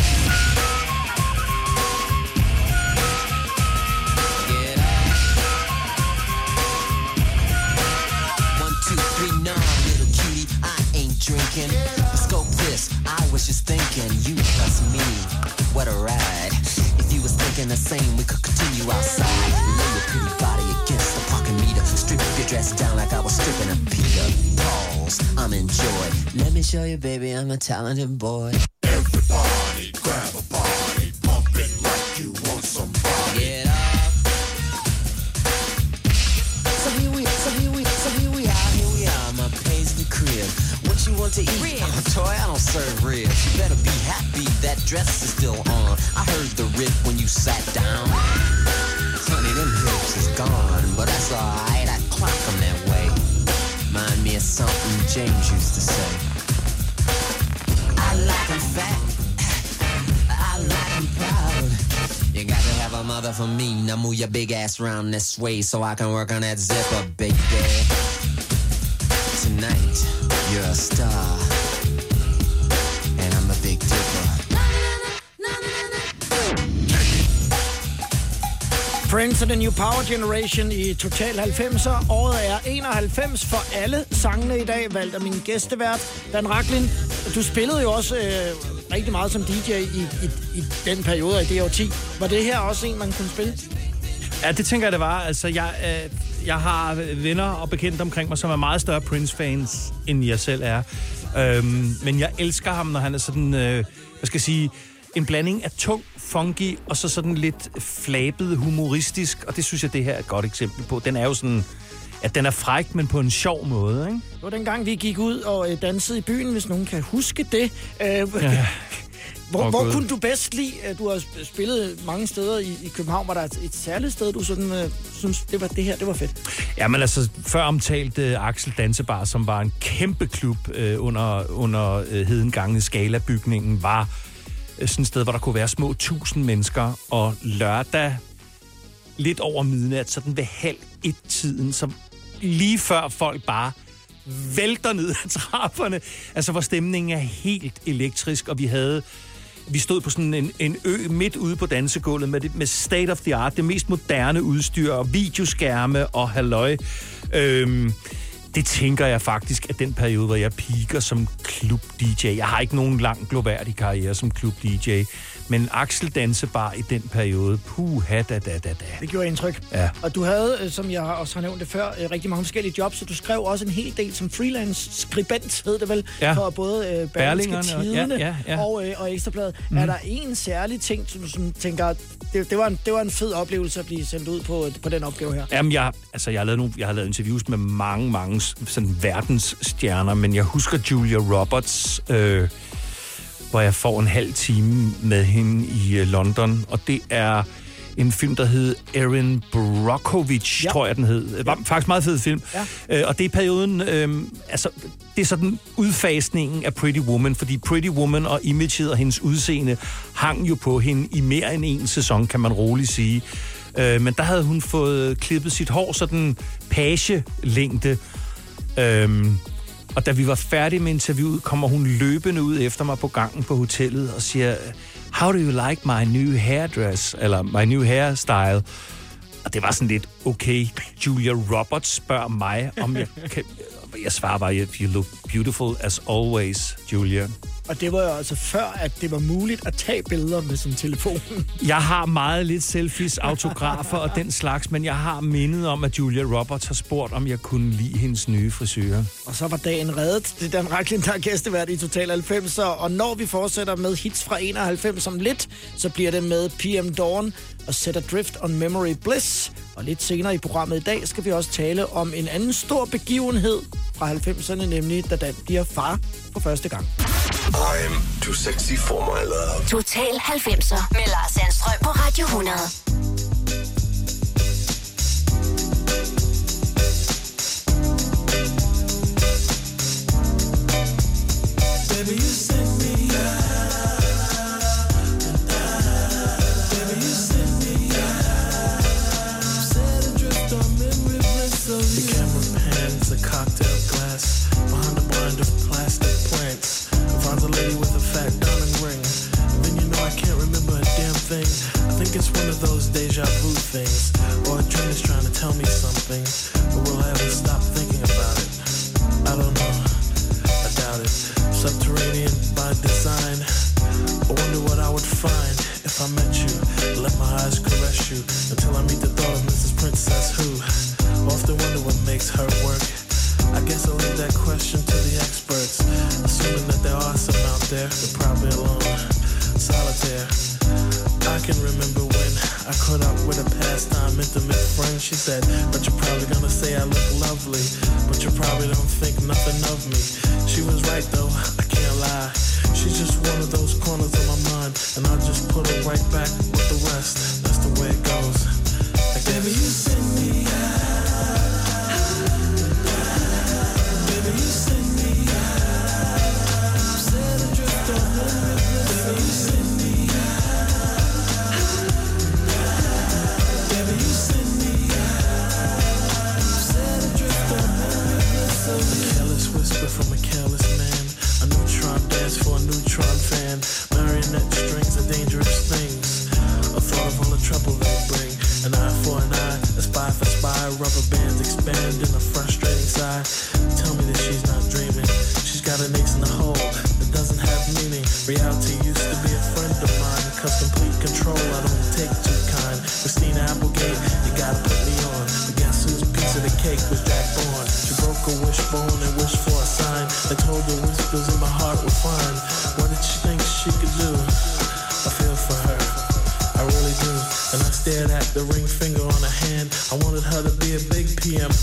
Speaker 13: Drinking. Scope this. I was just thinking, you plus me. What a ride. If you was thinking the same, we could continue outside. Lay your pretty body against the parking meter. Strip your dress down like I was stripping a Peter. Pause. I'm enjoy. Let me show you, baby, I'm a talented boy.
Speaker 14: Everybody grab a body, pump it like you want somebody.
Speaker 13: Get off. So here we, so here we, so here we are. Here we are. My paisley crib. What you want to eat. Oh, toy, I don't serve ribs. You better be happy that dress is still on. I heard the rip when you sat down. Honey, them hips is gone, but that's alright. I clock 'em that of something James used to say. I like 'em fat. I like 'em proud. You got to have a mother for me. Now move your big ass round this way so I can work on that zipper, baby. Tonight, you're a star.
Speaker 2: Friends of the New Power Generation i Total 90'er. Året er 91 for alle sangene i dag, valgt af min gæstevært, Dan Raklin. Du spillede jo også øh, rigtig meget som DJ i, i, i den periode af det årti. Var det her også en, man kunne spille?
Speaker 3: Ja, det tænker jeg, det var. Altså, jeg, øh, jeg har venner og bekendte omkring mig, som er meget større Prince-fans, end jeg selv er. Øhm, men jeg elsker ham, når han er sådan, øh, hvad skal jeg sige, en blanding af tung, funky, og så sådan lidt flabet, humoristisk. Og det synes jeg, det her er et godt eksempel på. Den er jo sådan, at den er fræk, men på en sjov måde, ikke?
Speaker 2: Det var dengang, vi gik ud og øh, dansede i byen, hvis nogen kan huske det. Øh,
Speaker 3: Ja.
Speaker 2: Hvor,
Speaker 3: Åh,
Speaker 2: hvor kunne du bedst lide, at du har sp- spillet mange steder i, i København? Var der et, et særligt sted, du sådan, øh, synes, det var det her, det var fedt?
Speaker 3: Ja, men altså, før omtalt uh, Axel Dansebar, som var en kæmpe klub uh, under, under uh, Hedengange Skala-bygningen, var Øh, sådan et sted, hvor der kunne være små tusind mennesker, og lørdag lidt over midnat, sådan ved halv et-tiden, som lige før folk bare vælter ned ad trapperne. Altså, hvor stemningen er helt elektrisk, og vi havde... Vi stod på sådan en, en ø midt ude på dansegulvet med, det, med state of the art, det mest moderne udstyr og videoskærme og halløj. Øhm, det tænker jeg faktisk, at den periode, hvor jeg piker som klub-DJ. Jeg har ikke nogen lang gloværdig karriere som klub-DJ, men Axel Dansebar i den periode, puha da da da da.
Speaker 2: Det gjorde indtryk.
Speaker 3: Ja.
Speaker 2: Og du havde, øh, som jeg også har nævnt det før, øh, rigtig mange forskellige jobs, så du skrev også en hel del som freelance-skribent, hed det vel,
Speaker 3: Ja.
Speaker 2: for både øh, Berlingske
Speaker 3: Berlingerne og-
Speaker 2: Tidene
Speaker 3: ja, ja, ja.
Speaker 2: og, øh, og Ekstrabladet.
Speaker 3: Mm.
Speaker 2: Er der en særlig ting, som du sådan tænker, det, det, var en, det var en fed oplevelse at blive sendt ud på, på den opgave her?
Speaker 3: Jamen, jeg, altså, jeg, har lavet nogle, jeg har lavet interviews med mange, mange sådan verdensstjerner, men jeg husker Julia Roberts, øh, hvor jeg får en halv time med hende i øh, London, og det er en film, der hed Erin Brockovich, ja. tror jeg, den hed. Det var faktisk en meget fed film.
Speaker 2: Ja.
Speaker 3: Øh, og det er perioden, øh, altså, det er sådan udfasningen af Pretty Woman, fordi Pretty Woman og imaget og hendes udseende hang jo på hende i mere end en sæson, kan man roligt sige. Øh, men der havde hun fået klippet sit hår sådan page-længde. Øhm, og da vi var færdige med interviewet, kommer hun løbende ud efter mig på gangen på hotellet og siger, How do you like my new hairdress? Eller my new hairstyle? Og det var sådan lidt, okay, Julia Roberts spørger mig, om jeg kan... Jeg svarer bare, you look beautiful as always, Julia.
Speaker 2: Og det var jo altså før, at det var muligt at tage billeder med sin telefon.
Speaker 3: Jeg har meget lidt selfies, autografer og den slags, men jeg har mindet om, at Julia Roberts har spurgt, om jeg kunne lide hendes nye frisyrer.
Speaker 2: Og så var dagen reddet. Det er Dan Raklin, der er gæstevært i Total 90. Og når vi fortsætter med hits fra 91 som lidt, så bliver det med PM Dawn og Set Adrift on Memory Bliss. Og lidt senere i programmet i dag skal vi også tale om en anden stor begivenhed fra 90'erne, nemlig da Dan bliver far for første gang.
Speaker 15: I'm too sexy for my love.
Speaker 1: Total 90'er med Lars Sandstrøm på Radio 100.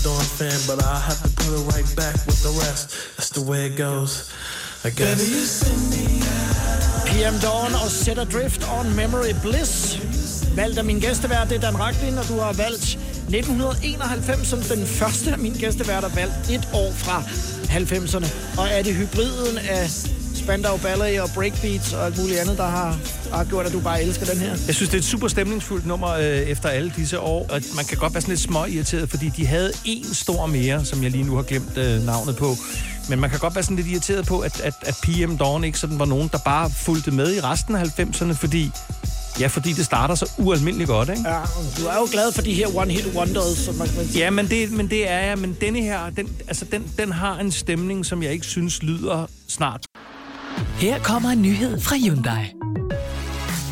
Speaker 16: Dawn fan, but I'll have to put her right back with the rest. That's the way it goes. I guess. Baby, you send me
Speaker 2: PM Dawn og Set Adrift on Memory Bliss. Valgt af min gæstevært, det er Dan Raklin, og du har valgt 1991 som den første af mine gæsteværter valgt et år fra 90'erne. Og er det hybriden af Spandau Ballet og breakbeats og alt muligt andet, der har, har gjort, at du bare elsker den her?
Speaker 3: Jeg synes, det er et super stemningsfuldt nummer øh, efter alle disse år, og man kan godt være sådan lidt små irriteret, fordi de havde en stor mere, som jeg lige nu har glemt øh, navnet på. Men man kan godt være sådan lidt irriteret på, at, at, at PM Dawn ikke sådan var nogen, der bare fulgte med i resten af 90'erne, fordi Ja, fordi det starter så ualmindeligt godt, ikke?
Speaker 2: Ja, og du er jo glad for de her one-hit wonders, som man kan sige.
Speaker 3: Ja, men det, men det er jeg. Men denne her, den, altså den, den har en stemning, som jeg ikke synes lyder snart.
Speaker 17: Her kommer en nyhed fra Hyundai.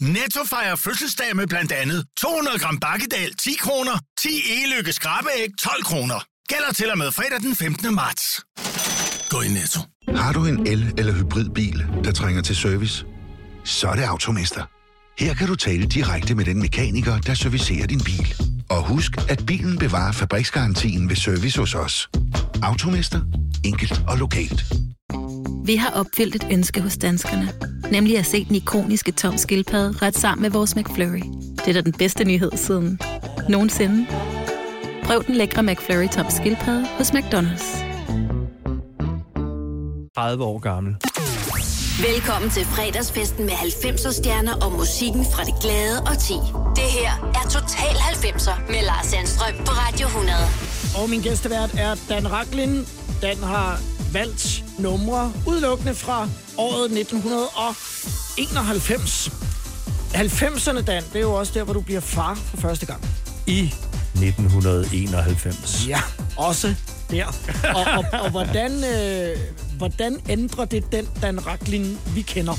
Speaker 18: Netto fejrer fødselsdag med blandt andet 200 gram bakkedal 10 kroner, 10 e-lykke skrabeæg 12 kroner. Gælder til og med fredag den 15. marts. Gå i Netto.
Speaker 19: Har du en el- eller hybridbil, der trænger til service? Så er det Automester. Her kan du tale direkte med den mekaniker, der servicerer din bil. Og husk, at bilen bevarer fabriksgarantien ved service hos os. Automester. Enkelt og lokalt.
Speaker 20: Vi har opfyldt et ønske hos danskerne. Nemlig at se den ikoniske tom skildpadde ret sammen med vores McFlurry. Det er da den bedste nyhed siden nogensinde. Prøv den lækre McFlurry tom skildpadde hos McDonald's.
Speaker 3: 30 år gammel.
Speaker 1: Velkommen til fredagsfesten med 90'er stjerner og musikken fra det glade og ti. Det her er Total 90'er med Lars Sandstrøm på Radio 100.
Speaker 2: Og min gæstevært er Dan Raklin. Dan har valgt numre udelukkende fra året 1991. 90'erne, Dan, det er jo også der, hvor du bliver far for første gang.
Speaker 3: I 1991.
Speaker 2: Ja, også der. Og, og, og hvordan, øh, hvordan ændrer det den Dan Raklin, vi kender?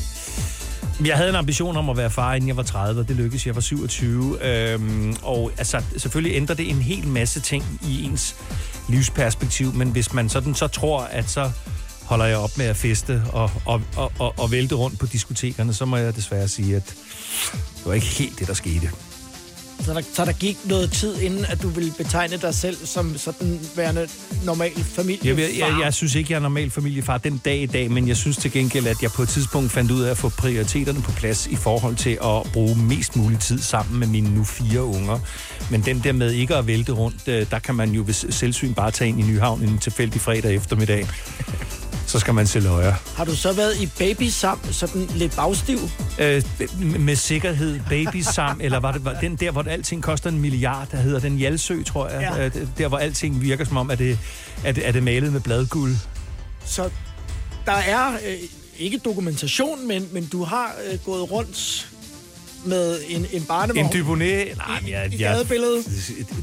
Speaker 3: Jeg havde en ambition om at være far, inden jeg var 30, og det lykkedes. Jeg var 27. Øhm, og altså, selvfølgelig ændrer det en hel masse ting i ens livsperspektiv, men hvis man sådan så tror, at så holder jeg op med at feste og, og, og, og, og vælte rundt på diskotekerne, så må jeg desværre sige, at det var ikke helt det, der skete.
Speaker 2: Så der, så der gik noget tid, inden at du ville betegne dig selv som sådan værende normal familiefar?
Speaker 3: Jeg, jeg, jeg, synes ikke, jeg er normal familiefar den dag i dag, men jeg synes til gengæld, at jeg på et tidspunkt fandt ud af at få prioriteterne på plads i forhold til at bruge mest mulig tid sammen med mine nu fire unger. Men den der med ikke at vælte rundt, øh, der kan man jo ved selvsyn bare tage ind i Nyhavn en tilfældig fredag eftermiddag. Så skal man se løjer.
Speaker 2: Har du så været i baby sammen, sådan lidt bagstiv?
Speaker 3: Øh, med sikkerhed, baby sam, eller var det var den der, hvor alting koster en milliard, der hedder den Hjalsø, tror jeg.
Speaker 2: Ja.
Speaker 3: Øh, der, hvor alting virker som om, at det, at, det- er det malet med bladguld.
Speaker 2: Så der er øh, ikke dokumentation, men, men du har øh, gået rundt med en, en barnevogn.
Speaker 3: En Dubonnet? Nej, men jeg,
Speaker 2: i
Speaker 3: jeg,
Speaker 2: gadebilledet?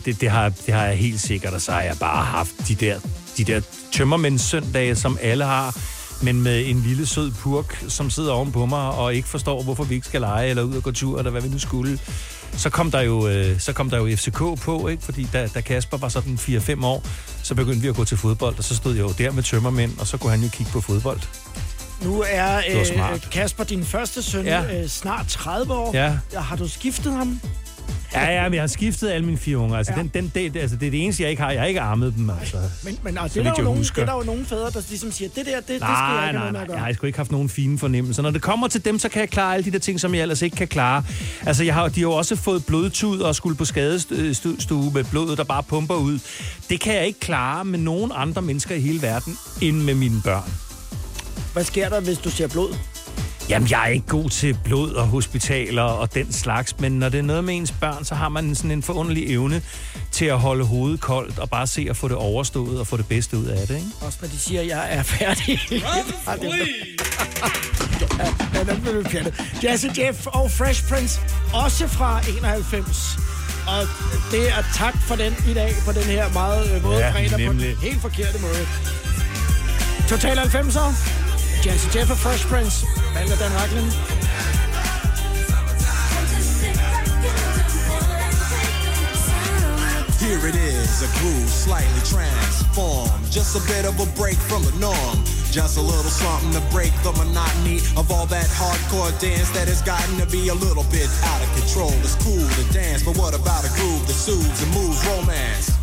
Speaker 3: det, det, har, det har jeg helt sikkert, og så har jeg bare haft de der, de der tømmermænds søndage, som alle har. men med en lille sød purk, som sidder oven på mig og ikke forstår, hvorfor vi ikke skal lege eller ud og gå tur, eller hvad vi nu skulle. Så kom der jo, øh, så kom der jo FCK på, ikke? fordi da, da Kasper var sådan 4-5 år, så begyndte vi at gå til fodbold, og så stod jeg jo der med tømmermænd, og så kunne han jo kigge på fodbold.
Speaker 2: Nu er, øh. Kasper, din første søn,
Speaker 3: Ja.
Speaker 2: øh, snart 30 år.
Speaker 3: Ja.
Speaker 2: Har du skiftet ham?
Speaker 3: Ja, ja, men jeg har skiftet alle mine fire unger. Altså,
Speaker 2: Ja.
Speaker 3: den, den, det, altså, det er det eneste, jeg ikke har. Jeg har ikke armet dem, altså.
Speaker 2: Men, men altså,
Speaker 3: Så
Speaker 2: det, er der jo nogen, det er der jo nogle fædre, der ligesom siger, det der, det, det skal jeg
Speaker 3: Nej,
Speaker 2: ikke
Speaker 3: nej, nej.
Speaker 2: at
Speaker 3: Jeg
Speaker 2: gøre.
Speaker 3: har sgu ikke haft nogen fine fornemmelser. Når det kommer til dem, så kan jeg klare alle de der ting, som jeg ellers ikke kan klare. Altså, jeg har, de har jo også fået blodtud og skulle på skadestue med blodet, der bare pumper ud. Det kan jeg ikke klare med nogen andre mennesker i hele verden, end med mine børn.
Speaker 2: Hvad sker der, hvis du ser blod?
Speaker 3: Jamen, jeg er ikke god til blod og hospitaler og den slags, men når det er noget med ens børn, så har man sådan en forunderlig evne til at holde hovedet koldt og bare se at få det overstået og få det bedste ud af det, ikke?
Speaker 2: Også når de siger, at jeg er færdig. Ja. Jazzy Jeff og Fresh Prince, også fra 91. Og det er tak for den i dag, på den her meget øh, våde
Speaker 3: Ja,
Speaker 2: fredag, på den
Speaker 3: nemlig.
Speaker 2: helt forkerte måde. Total 90'er. Jazzy Jeff og Fresh Prince. Valgte Dan Racklin.
Speaker 21: Here it is, a groove slightly transformed. Just a bit of a break from the norm. Just a little something to break the monotony of all that hardcore dance that has gotten to be a little bit out of control. It's cool to dance, but what about a groove that soothes and moves romance?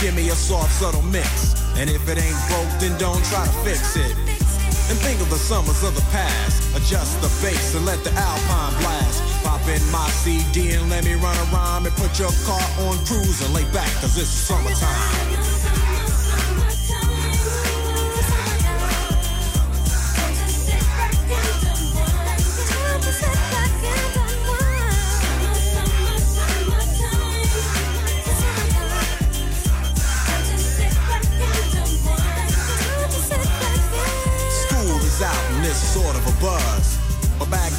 Speaker 21: Give me a soft, subtle mix. And if it ain't broke, then don't try to fix it. And think of the summers of the past. Adjust the bass and let the alpine blast. Pop in my CD and let me run a rhyme and put your car on cruise and lay back, cause it's summertime.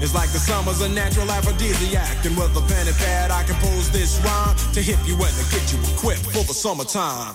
Speaker 21: It's like the summer's a natural aphrodisiac. And with a pen and pad, I compose this rhyme to hip you and to get you equipped for the summertime.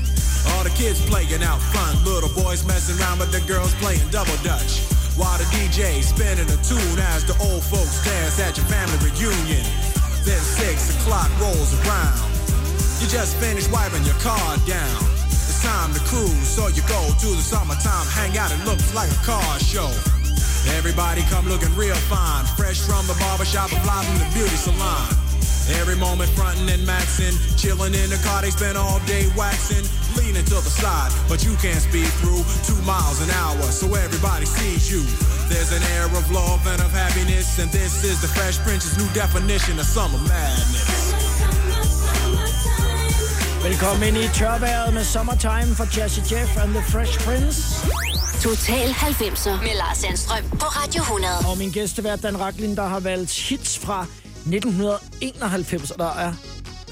Speaker 21: All the kids playing out front, little boys messing around, but the girls playing double dutch. While the DJ spinning a tune as the old folks dance at your family reunion. Then six o'clock rolls around. You just finished wiping your car down. It's time to cruise, so you go to the summertime hangout. It looks like a car show. Everybody come looking real fine, fresh from the barbershop fly from the beauty salon. Every moment frontin' and maxin', chillin' in the car, they spend all day waxing, leaning to the side, but you can't speed through two miles an hour, so everybody sees you. There's an air of love and of happiness, and this is the Fresh Prince's new definition of summer madness.
Speaker 2: Velkommen ind i tørværet med Summertime for Jazzy Jeff and the Fresh Prince.
Speaker 1: Total 90'er med Lars Sandstrøm på Radio 100.
Speaker 2: Og min gæstevært, Dan Racklin, der har valgt hits fra 1991, og der er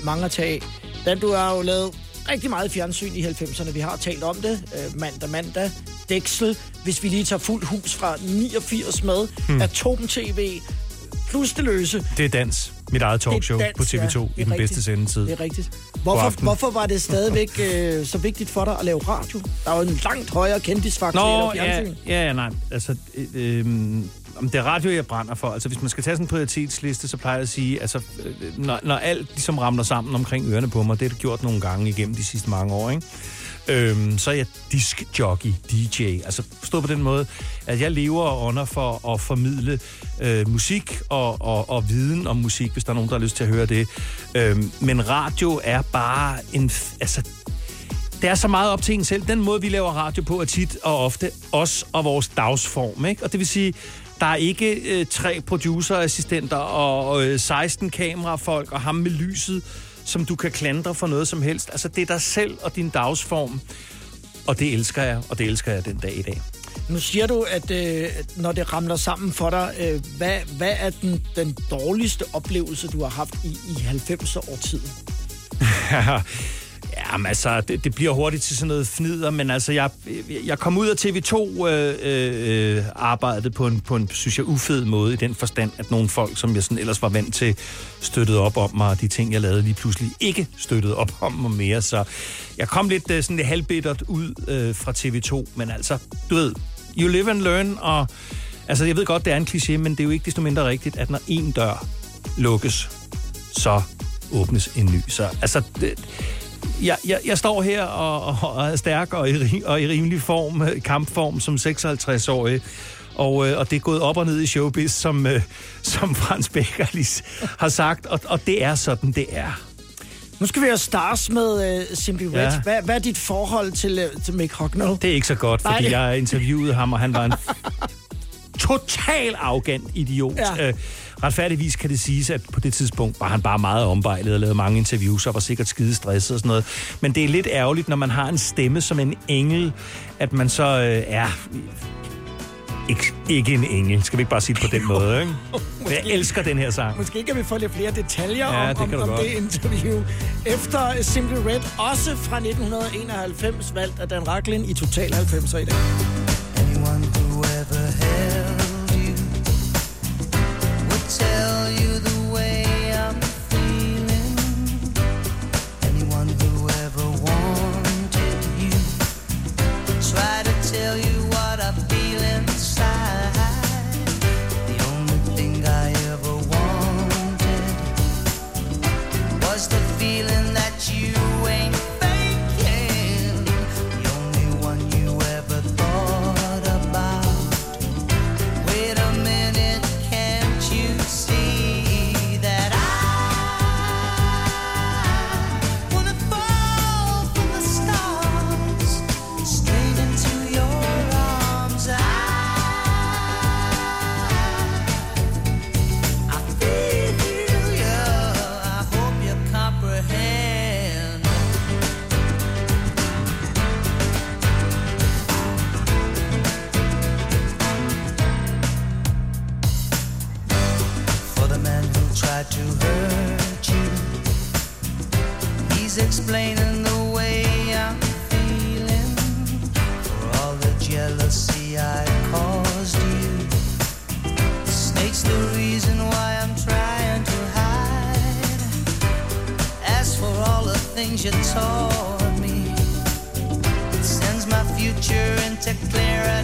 Speaker 2: mange at tage af. Dan, du har jo lavet rigtig meget fjernsyn i 90'erne. Vi har talt om det. Øh, mandag, mandag. Dexel. Hvis vi lige tager fuld hus fra 89 med.
Speaker 3: Hmm.
Speaker 2: Atom TV. Plus det løse.
Speaker 3: Det er dans. Mit eget talkshow på
Speaker 2: dans,
Speaker 3: TV2
Speaker 2: ja.
Speaker 3: I den
Speaker 2: rigtigt.
Speaker 3: bedste sendetid.
Speaker 2: Det er rigtigt. Hvorfor, hvorfor var det stadigvæk øh, så vigtigt for dig at lave radio? Der er jo en langt højere kendisfaktor
Speaker 3: Nå,
Speaker 2: i
Speaker 3: ja,
Speaker 2: fjernsyn.
Speaker 3: ja, ja, nej. Altså, øh, øh, om det er radio, jeg brænder for. Altså, hvis man skal tage sådan en prioritetsliste, så plejer jeg at sige, altså, øh, når, når alt ligesom ramler sammen omkring ørerne på mig, det har det gjort nogle gange igennem de sidste mange år, ikke? Øhm, så er jeg diskjockey, DJ. Altså forstå på den måde, at jeg lever og ånder for at formidle øh, musik og, og, og viden om musik, hvis der er nogen, der har lyst til at høre det. Øhm, men radio er bare en... Altså, det er så meget op til en selv. Den måde, vi laver radio på, er tit og ofte os og vores dagsform. Ikke? Og det vil sige, der er ikke øh, tre producerassistenter og øh, 16 kamerafolk og ham med lyset, som du kan klandre for noget som helst. Altså, det er dig selv og din dagsform. Og det elsker jeg, og det elsker jeg den dag i dag.
Speaker 2: Nu siger du, at øh, når det ramler sammen for dig, øh, hvad, hvad er den, den dårligste oplevelse, du har haft i, i 90'er-årtiden?
Speaker 3: Jamen altså, det, det bliver hurtigt til sådan noget fnider, men altså, jeg, jeg kom ud af TV2 øh, øh, arbejdet på en, på en, synes jeg, ufed måde i den forstand, at nogle folk, som jeg sådan ellers var vant til, støttede op om mig, og de ting, jeg lavede lige pludselig ikke støttede op om mig mere. Så jeg kom lidt øh, sådan lidt halvbittert ud øh, fra TV2, men altså, du ved, you live and learn, og altså, jeg ved godt, det er en kliché, men det er jo ikke desto mindre rigtigt, at når en dør lukkes, så åbnes en ny. Så altså, det, jeg, jeg, jeg står her og, og er stærk og i, og i rimelig form, øh, kampform som 56-årig. Og, øh, og det er gået op og ned i showbiz, som, øh, som Frans Becker lige har sagt. Og, og det er sådan, det er.
Speaker 2: Nu skal vi have stars med uh, Simply Red.
Speaker 3: Ja.
Speaker 2: Hvad, hvad er dit forhold til, uh, til Mick Hucknall?
Speaker 3: Det er ikke så godt, fordi
Speaker 2: Nej.
Speaker 3: jeg interviewede ham, og han var en total arrogant idiot.
Speaker 2: Ja.
Speaker 3: Øh, retfærdigvis kan det siges, at på det tidspunkt var han bare meget ombejlet og lavede mange interviews og var sikkert skide stresset og sådan noget. Men det er lidt ærgerligt, når man har en stemme som en engel, at man så øh, er ikke, ikke en engel. Skal vi ikke bare sige det på den måde, ikke? Men jeg elsker den her sang.
Speaker 2: Måske kan vi få lidt flere detaljer
Speaker 3: Ja,
Speaker 2: om,
Speaker 3: det
Speaker 2: om, om
Speaker 3: godt.
Speaker 2: det interview. Efter Simply Red, også fra 1991, valgt af Dan Racklin i Total 90'er i dag.
Speaker 22: Anyone who ever held you would tell you explaining the way I'm feeling for all the jealousy I caused you. The snake's the reason why I'm trying to hide. As for all the things you taught me, it sends my future into clearer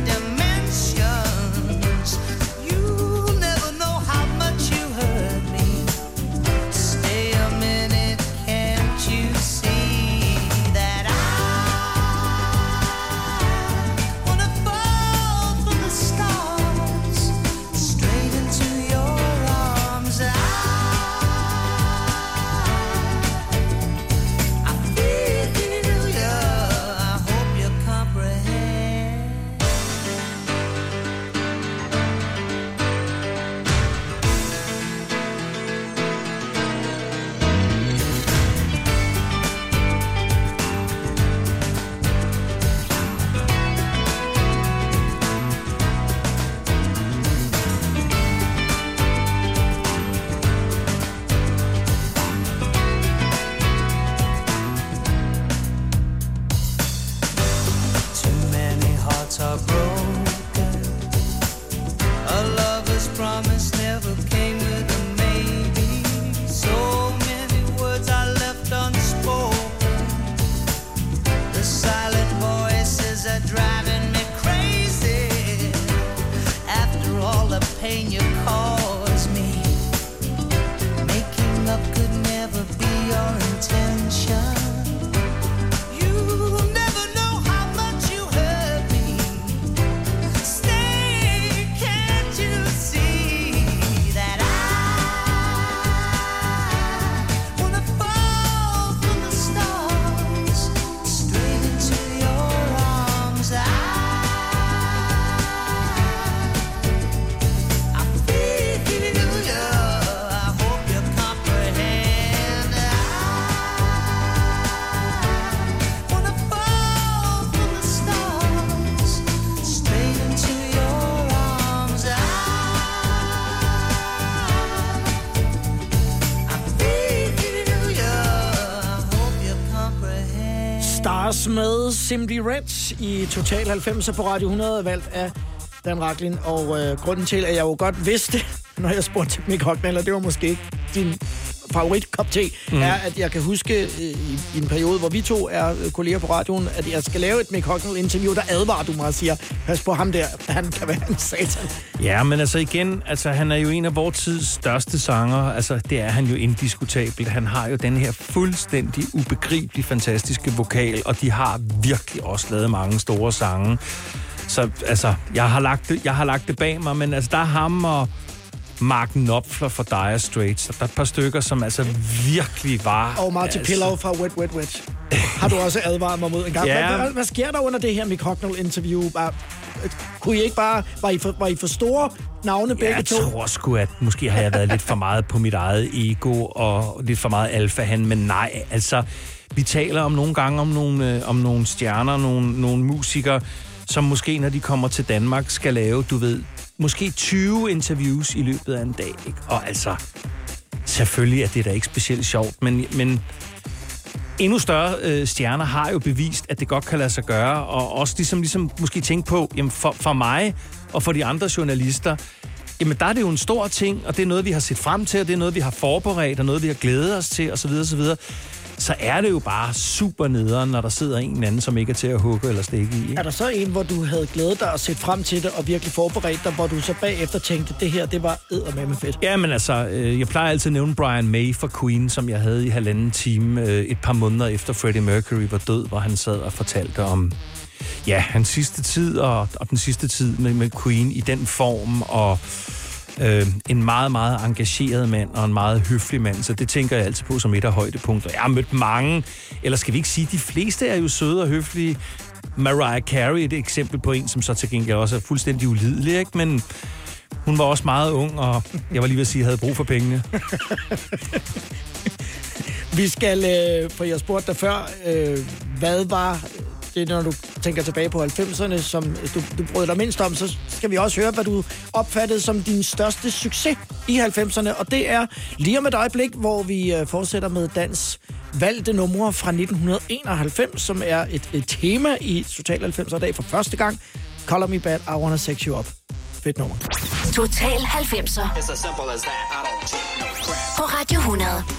Speaker 2: Simply Red i Total 90 på Radio 100, valgt af Dan Raklin. Og øh, grunden til, at jeg jo godt vidste, når jeg spurgte til Mick Hocknaller, det var måske ikke din favorit kop te, mm. er, at jeg kan huske øh, i, i en periode, hvor vi to er øh, kolleger på radioen, at jeg skal lave et Mick Hucknall-interview, der advarer du mig og siger, pas på ham der, han kan være en satan.
Speaker 3: Ja, men altså igen, altså han er jo en af vores tids største sanger. Altså det er han jo indiskutabelt. Han har jo den her fuldstændig ubegribelig fantastiske vokal, og de har virkelig også lavet mange store sange. Så altså, jeg har lagt det, jeg har lagt det bag mig, men altså der er ham og Mark Knopfler fra Dire Straits. Der er et par stykker, som altså virkelig var...
Speaker 2: Og Marty altså... Pillow fra Wet Wet Wet. Har du også advaret mig mod en gang.
Speaker 3: Ja.
Speaker 2: Hvad, hvad, hvad sker der under det her Mick Hucknall-interview? Bare, kunne I ikke bare... Var I for, var I for store navne begge
Speaker 3: jeg
Speaker 2: to?
Speaker 3: tror sgu, at måske har jeg været lidt for meget på mit eget ego og lidt for meget alfahan, men nej, altså, vi taler om nogle gange om nogle, øh, om nogle stjerner, nogle, nogle musikere, som måske, når de kommer til Danmark, skal lave, du ved, måske 20 interviews i løbet af en dag. Ikke? Og altså, selvfølgelig er det da ikke specielt sjovt, men, men endnu større øh, stjerner har jo bevist, at det godt kan lade sig gøre, og også ligesom, ligesom måske tænke på, jamen for, for mig og for de andre journalister, jamen der er det jo en stor ting, og det er noget, vi har set frem til, og det er noget, vi har forberedt, og noget, vi har glædet os til, osv. osv. Så er det jo bare super nederen, når der sidder en eller anden, som ikke er til at hugge eller stikke i. Ikke?
Speaker 2: Er der så en, hvor du havde glædet dig og set frem til det, og virkelig forberedt dig, hvor du så bagefter tænkte, det her, det var eddermame fedt?
Speaker 3: Ja, men altså, øh, jeg plejer altid at nævne Brian May fra Queen, som jeg havde i halvanden time øh, et par måneder efter Freddie Mercury var død, hvor han sad og fortalte om ja, hans sidste tid og, og den sidste tid med, med Queen i den form, og øh, en meget, meget engageret mand og en meget høflig mand, så det tænker jeg altid på som et af højdepunkter. Jeg har mødt mange, eller skal vi ikke sige, de fleste er jo søde og høflige. Mariah Carey er et eksempel på en, som så til gengæld også er fuldstændig ulidelig, ikke? men hun var også meget ung, og jeg var lige ved at sige, at jeg havde brug for pengene.
Speaker 2: Vi skal, øh, for jeg spurgte dig før, øh, hvad var det, når du tænker tilbage på 90'erne, som du, du brød dig mindst om, så skal vi også høre, hvad du opfattede som din største succes i 90'erne. Og det er lige om et øjeblik, hvor vi øh, fortsætter med dans valgte numre fra 1991, som er et, et tema i Total 90'er dag for første gang. Color Me Bad, I Wanna Sex You Up. Fedt nummer.
Speaker 1: Total 90'er
Speaker 23: It's as simple as that. I don't take no crap.
Speaker 1: på Radio 100.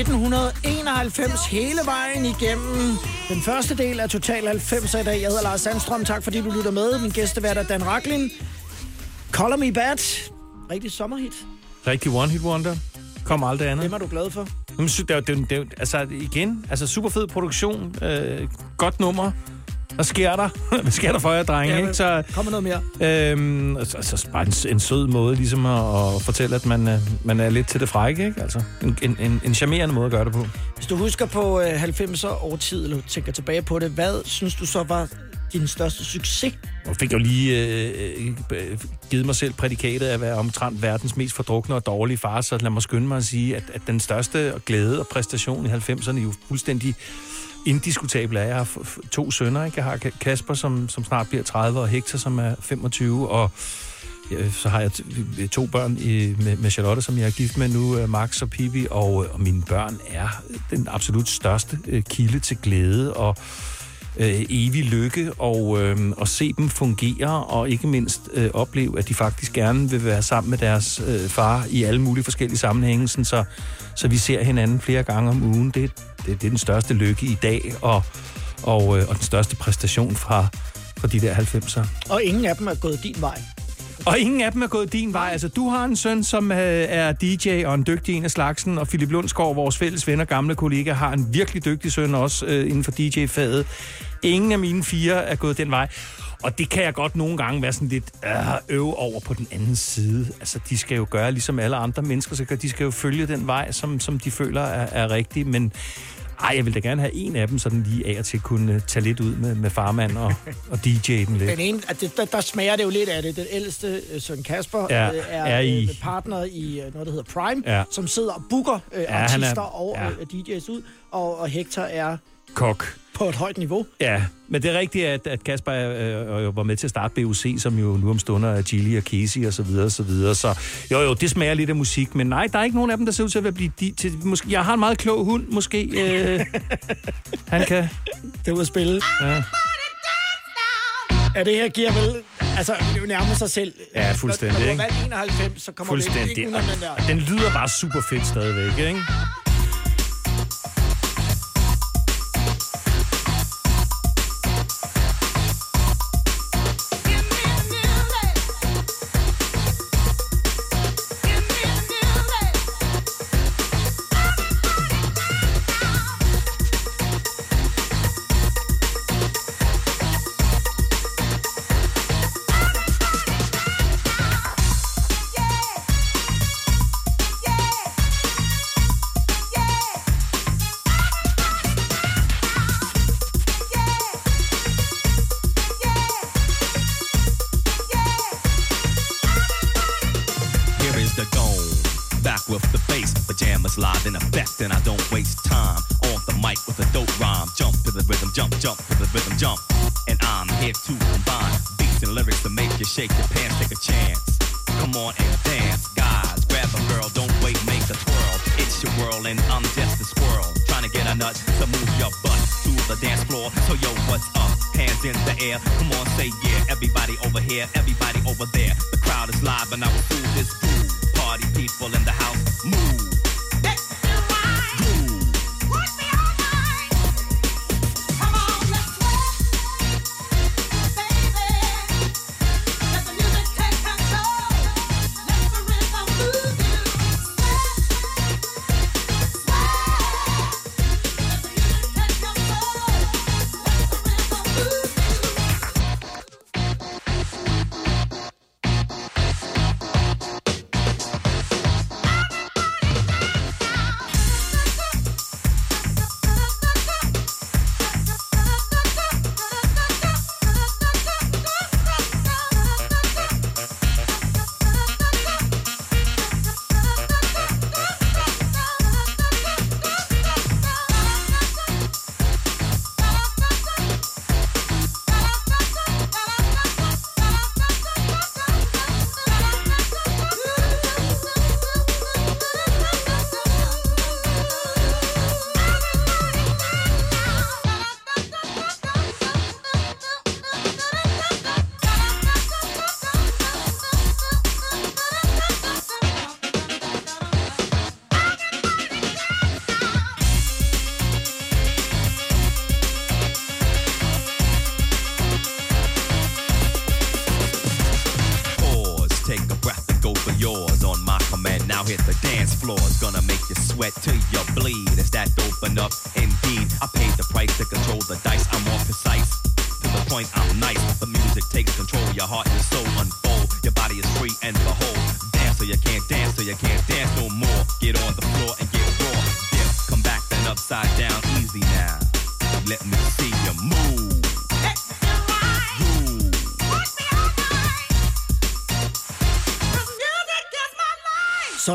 Speaker 2: 1991 hele vejen igennem. Den første del af Total 90 i dag. Jeg hedder Lars Sandstrøm. Tak fordi du lytter med. Min gæstevært er Dan Raklin. Color Me Bad. Rigtig sommerhit.
Speaker 3: Rigtig one hit wonder. Kom aldrig andet.
Speaker 2: Hvem er du glad for?
Speaker 3: Jamen, det er, det er, det er, altså igen, altså super fed produktion, øh, godt nummer. Hvad sker der? Hvad sker der for jer, drenge?
Speaker 2: Ja,
Speaker 3: ikke? Så,
Speaker 2: Kommer noget mere?
Speaker 3: øhm, altså, altså bare en, en sød måde ligesom at, at fortælle, at man, øh, man er lidt til det frække, ikke? Altså, en, en, en, en charmerende måde at gøre det på.
Speaker 2: Hvis du husker på øh, 90'er over tid, eller tænker tilbage på det, hvad synes du så var din største succes?
Speaker 3: Jeg fik jo lige øh, øh, givet mig selv prædikatet af at være omtrent verdens mest fordrukne og dårlige far, så lad mig skynde mig at sige, at, at den største glæde og præstation i 90'erne jo fuldstændig indiskutabel er. Jeg har to sønner, ikke? Jeg har Kasper, som, som snart bliver 30, og Hector, som er 25, og ja, så har jeg to børn i, med, med Charlotte, som jeg er gift med nu, øh, Max og Pippi, og, øh, og mine børn er den absolut største øh, kilde til glæde og øh, evig lykke, og, øh, og se dem fungere, og ikke mindst øh, opleve, at de faktisk gerne vil være sammen med deres øh, far i alle mulige forskellige sammenhænge, sådan så, så vi ser hinanden flere gange om ugen. Det, det, det er den største lykke i dag, og, og, øh, og den største præstation fra, fra de der 90'er.
Speaker 2: Og ingen af dem er gået din vej.
Speaker 3: Og ingen af dem er gået din vej. Altså, du har en søn, som øh, er DJ og en dygtig en af slagsen, og Philip Lundsgaard, vores fælles ven og gamle kollega, har en virkelig dygtig søn også øh, inden for DJ-faget. Ingen af mine fire er gået den vej. Og det kan jeg godt nogle gange være sådan lidt øh, øve over på den anden side. Altså, de skal jo gøre ligesom alle andre mennesker, så de skal jo følge den vej, som, som de føler er, er rigtig. Men ej, jeg vil da gerne have en af dem sådan lige af og til kunne øh, tage lidt ud med, med farmand og, og DJ den lidt.
Speaker 2: Den ene, at det, der, der smager det jo lidt af det. Den ældste øh, søn Kasper
Speaker 3: Ja,
Speaker 2: øh, er,
Speaker 3: er i-
Speaker 2: partner i noget, der hedder Prime,
Speaker 3: Ja.
Speaker 2: som sidder og booker øh,
Speaker 3: Ja, han er-
Speaker 2: artister og
Speaker 3: ja.
Speaker 2: øh, DJ's ud, og, og Hector er
Speaker 3: Kok.
Speaker 2: På et højt niveau.
Speaker 3: Ja, men det er rigtigt, at, at Kasper øh, øh, var med til at starte BUC, som jo nu om stunder er Gilly og Casey og så videre og så videre. Så jo, jo, det smager lidt af musik, men nej, der er ikke nogen af dem, der ser ud til at blive... De, til, måske, jeg har en meget klog hund, måske. Øh, han kan...
Speaker 2: Det ude at spille.
Speaker 3: Ja.
Speaker 2: Ja, det her giver vel... Altså, det er nærmest sig selv.
Speaker 3: Ja, fuldstændig,
Speaker 2: Når, når
Speaker 3: ikke?
Speaker 2: du har valgt 91, så kommer det ikke den der.
Speaker 3: Og den lyder bare super fedt stadigvæk, ikke?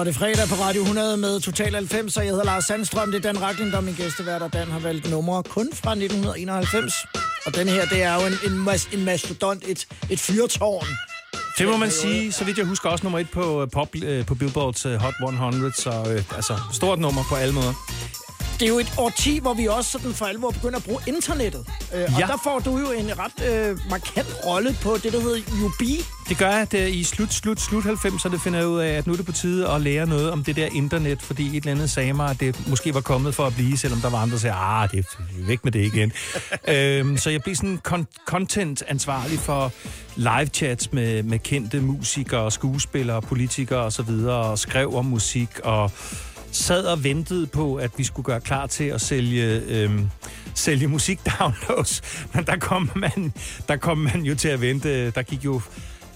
Speaker 2: Det fredag på Radio 100 med Total 90, og jeg hedder Lars Sandstrøm. Det er Dan Rakling, der er min gæstevært, og Dan har valgt numre kun fra 1991. Og den her, det er jo en, en, mas- en mastodont, et, et fyrtårn.
Speaker 3: Det må man sige, så vidt jeg husker også nummer et på, øh, pop, øh, på Billboards øh, Hot 100, så øh, altså stort nummer på alle måder.
Speaker 2: Det er jo et årti, hvor vi også sådan for alvor begynder at bruge internettet. Øh, og
Speaker 3: Ja.
Speaker 2: der får du jo en ret øh, markant rolle på det, der hedder UB.
Speaker 3: Det gør jeg, at øh, i slut, slut, slut 90'erne finder jeg ud af, at nu er det på tide at lære noget om det der internet, fordi et eller andet sagde mig, at det måske var kommet for at blive, selvom der var andre, der sagde, ah, det er væk med det igen. øhm, så jeg blev sådan con- content-ansvarlig for live-chats med, med kendte musikere, skuespillere, politikere osv., og skrev om musik, og sad og ventede på, at vi skulle gøre klar til at sælge, øhm, sælge musikdownloads. Men der kom, man, der kom man jo til at vente. Der gik jo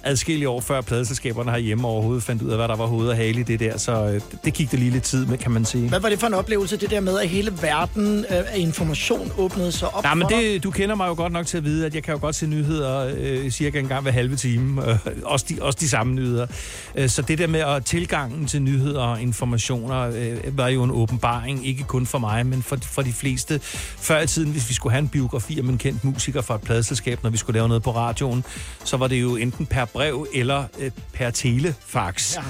Speaker 3: adskillige år før pladeselskaberne herhjemme overhovedet fandt ud af, hvad der var hoved og hale i det der. Så øh, det gik det lige lidt tid med, kan man sige.
Speaker 2: Hvad var det for en oplevelse, det der med, at hele verden øh, af information åbnede sig op
Speaker 3: Nej, men det, du kender mig jo godt nok til at vide, at jeg kan jo godt se nyheder øh, cirka en gang hver halve time. Øh, også, de, også de samme nyheder. Øh, så det der med at tilgangen til nyheder og informationer øh, var jo en åbenbaring, ikke kun for mig, men for, for de fleste. Før i tiden, hvis vi skulle have en biografi om en kendt musiker fra et pladeselskab, når vi skulle lave noget på radioen, så var det jo enten per brev eller øh, per telefax. Ja.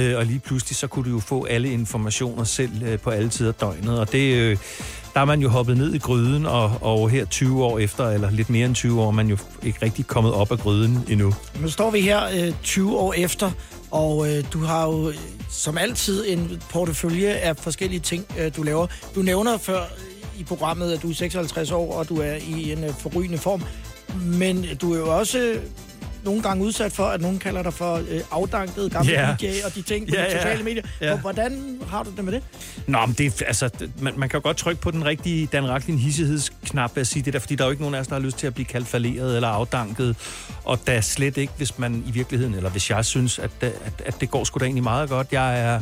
Speaker 3: Øh, og lige pludselig, så kunne du jo få alle informationer selv øh, på alle tider døgnet. Og det, øh, der er man jo hoppet ned i gryden, og, og her 20 år efter, eller lidt mere end 20 år, er man jo ikke rigtig kommet op af gryden endnu.
Speaker 2: Nu står vi her øh, 20 år efter, og øh, du har jo øh, som altid en portefølje af forskellige ting, øh, du laver. Du nævner før i programmet, at du er 56 år, og du er i en øh, forrygende form. Men du er jo også øh, nogle gange udsat for, at nogen kalder dig for øh, afdanket gammel
Speaker 3: Ja.
Speaker 2: DJ og de ting på
Speaker 3: Ja,
Speaker 2: de sociale medier.
Speaker 3: Ja.
Speaker 2: Hvordan har du det med det?
Speaker 3: Nå, men det, altså, man, man kan jo godt trykke på den rigtige Dan Racklin hissethedsknap ved at sige det der, fordi der er jo ikke nogen af os, der har lyst til at blive kaldt falderet eller afdanket. Og da slet ikke, hvis man i virkeligheden, eller hvis jeg synes, at, det- at, at det går sgu da egentlig meget godt. Jeg er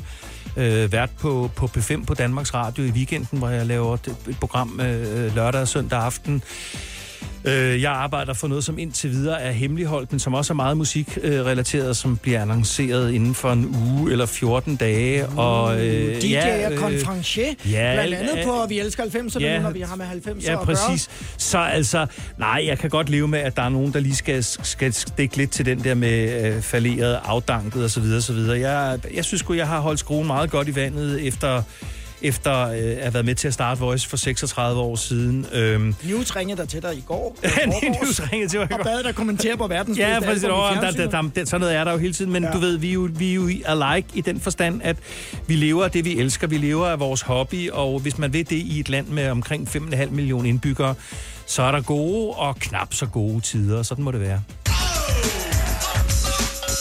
Speaker 3: øh, vært på, på P5 på Danmarks Radio i weekenden, hvor jeg laver et, et program øh, lørdag og søndag aften. Øh, jeg arbejder for noget, som indtil videre er hemmeligholdt, men som også er meget musikrelateret, som bliver annonceret inden for en uge eller 14 dage. Og, øh,
Speaker 2: DJ
Speaker 3: ja,
Speaker 2: og
Speaker 3: øh,
Speaker 2: konferencier,
Speaker 3: ja,
Speaker 2: blandt andet
Speaker 3: øh,
Speaker 2: på, at vi elsker 90'erne,
Speaker 3: ja,
Speaker 2: ja, når vi har med 90'ere
Speaker 3: Ja, præcis. Så altså, nej, jeg kan godt leve med, at der er nogen, der lige skal, skal stikke lidt til den der med øh, falderet, afdanket osv. osv. Jeg, jeg synes sgu, jeg har holdt skruen meget godt i vandet efter efter øh, at have været med til at starte Voice for 36 år siden. Øhm,
Speaker 2: News ringede der til dig i går.
Speaker 3: News ringede til mig i går.
Speaker 2: Og bad dig kommentere på verdens
Speaker 3: Ja, præcis. Der, der,
Speaker 2: fjernsynet.
Speaker 3: der, der, sådan noget er der jo hele tiden, men ja. du ved, vi er, jo, vi er jo alike i den forstand, at vi lever af det, vi elsker. Vi lever af vores hobby, og hvis man ved det i et land med omkring 5,5 millioner indbyggere, så er der gode og knap så gode tider. Sådan må det være.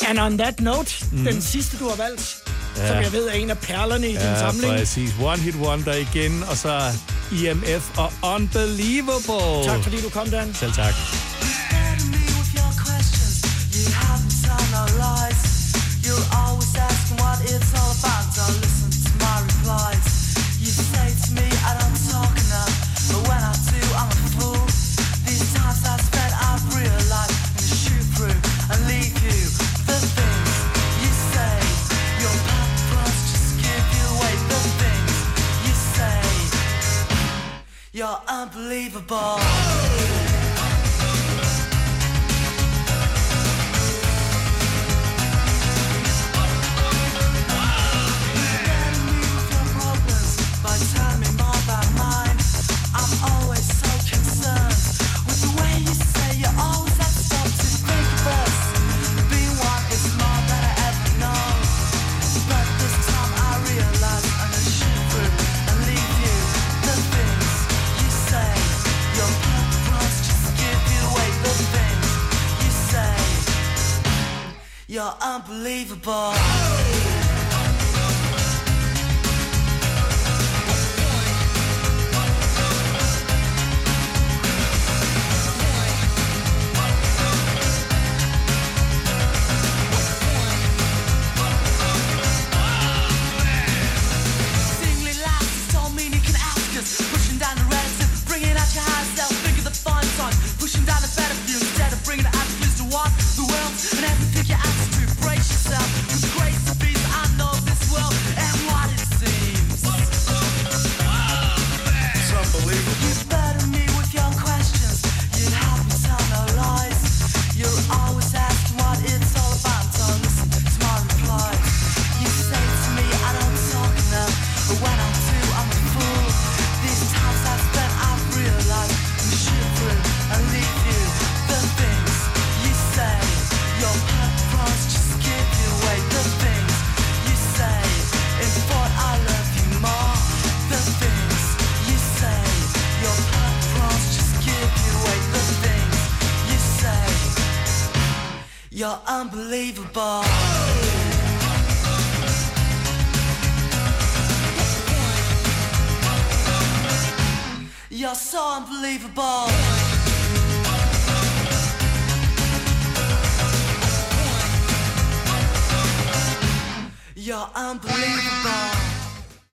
Speaker 2: And on that note,
Speaker 3: Mhm.
Speaker 2: mm. den sidste, du har valgt, ja. Som jeg ved er en af perlerne i din
Speaker 3: Ja,
Speaker 2: samling.
Speaker 3: præcis. One Hit Wonder igen, og så EMF og Unbelievable.
Speaker 2: Tak fordi du kom, Dan.
Speaker 3: Selv tak.
Speaker 22: You're always asking what it's all about. Don't listen to my replies. Unbelievable.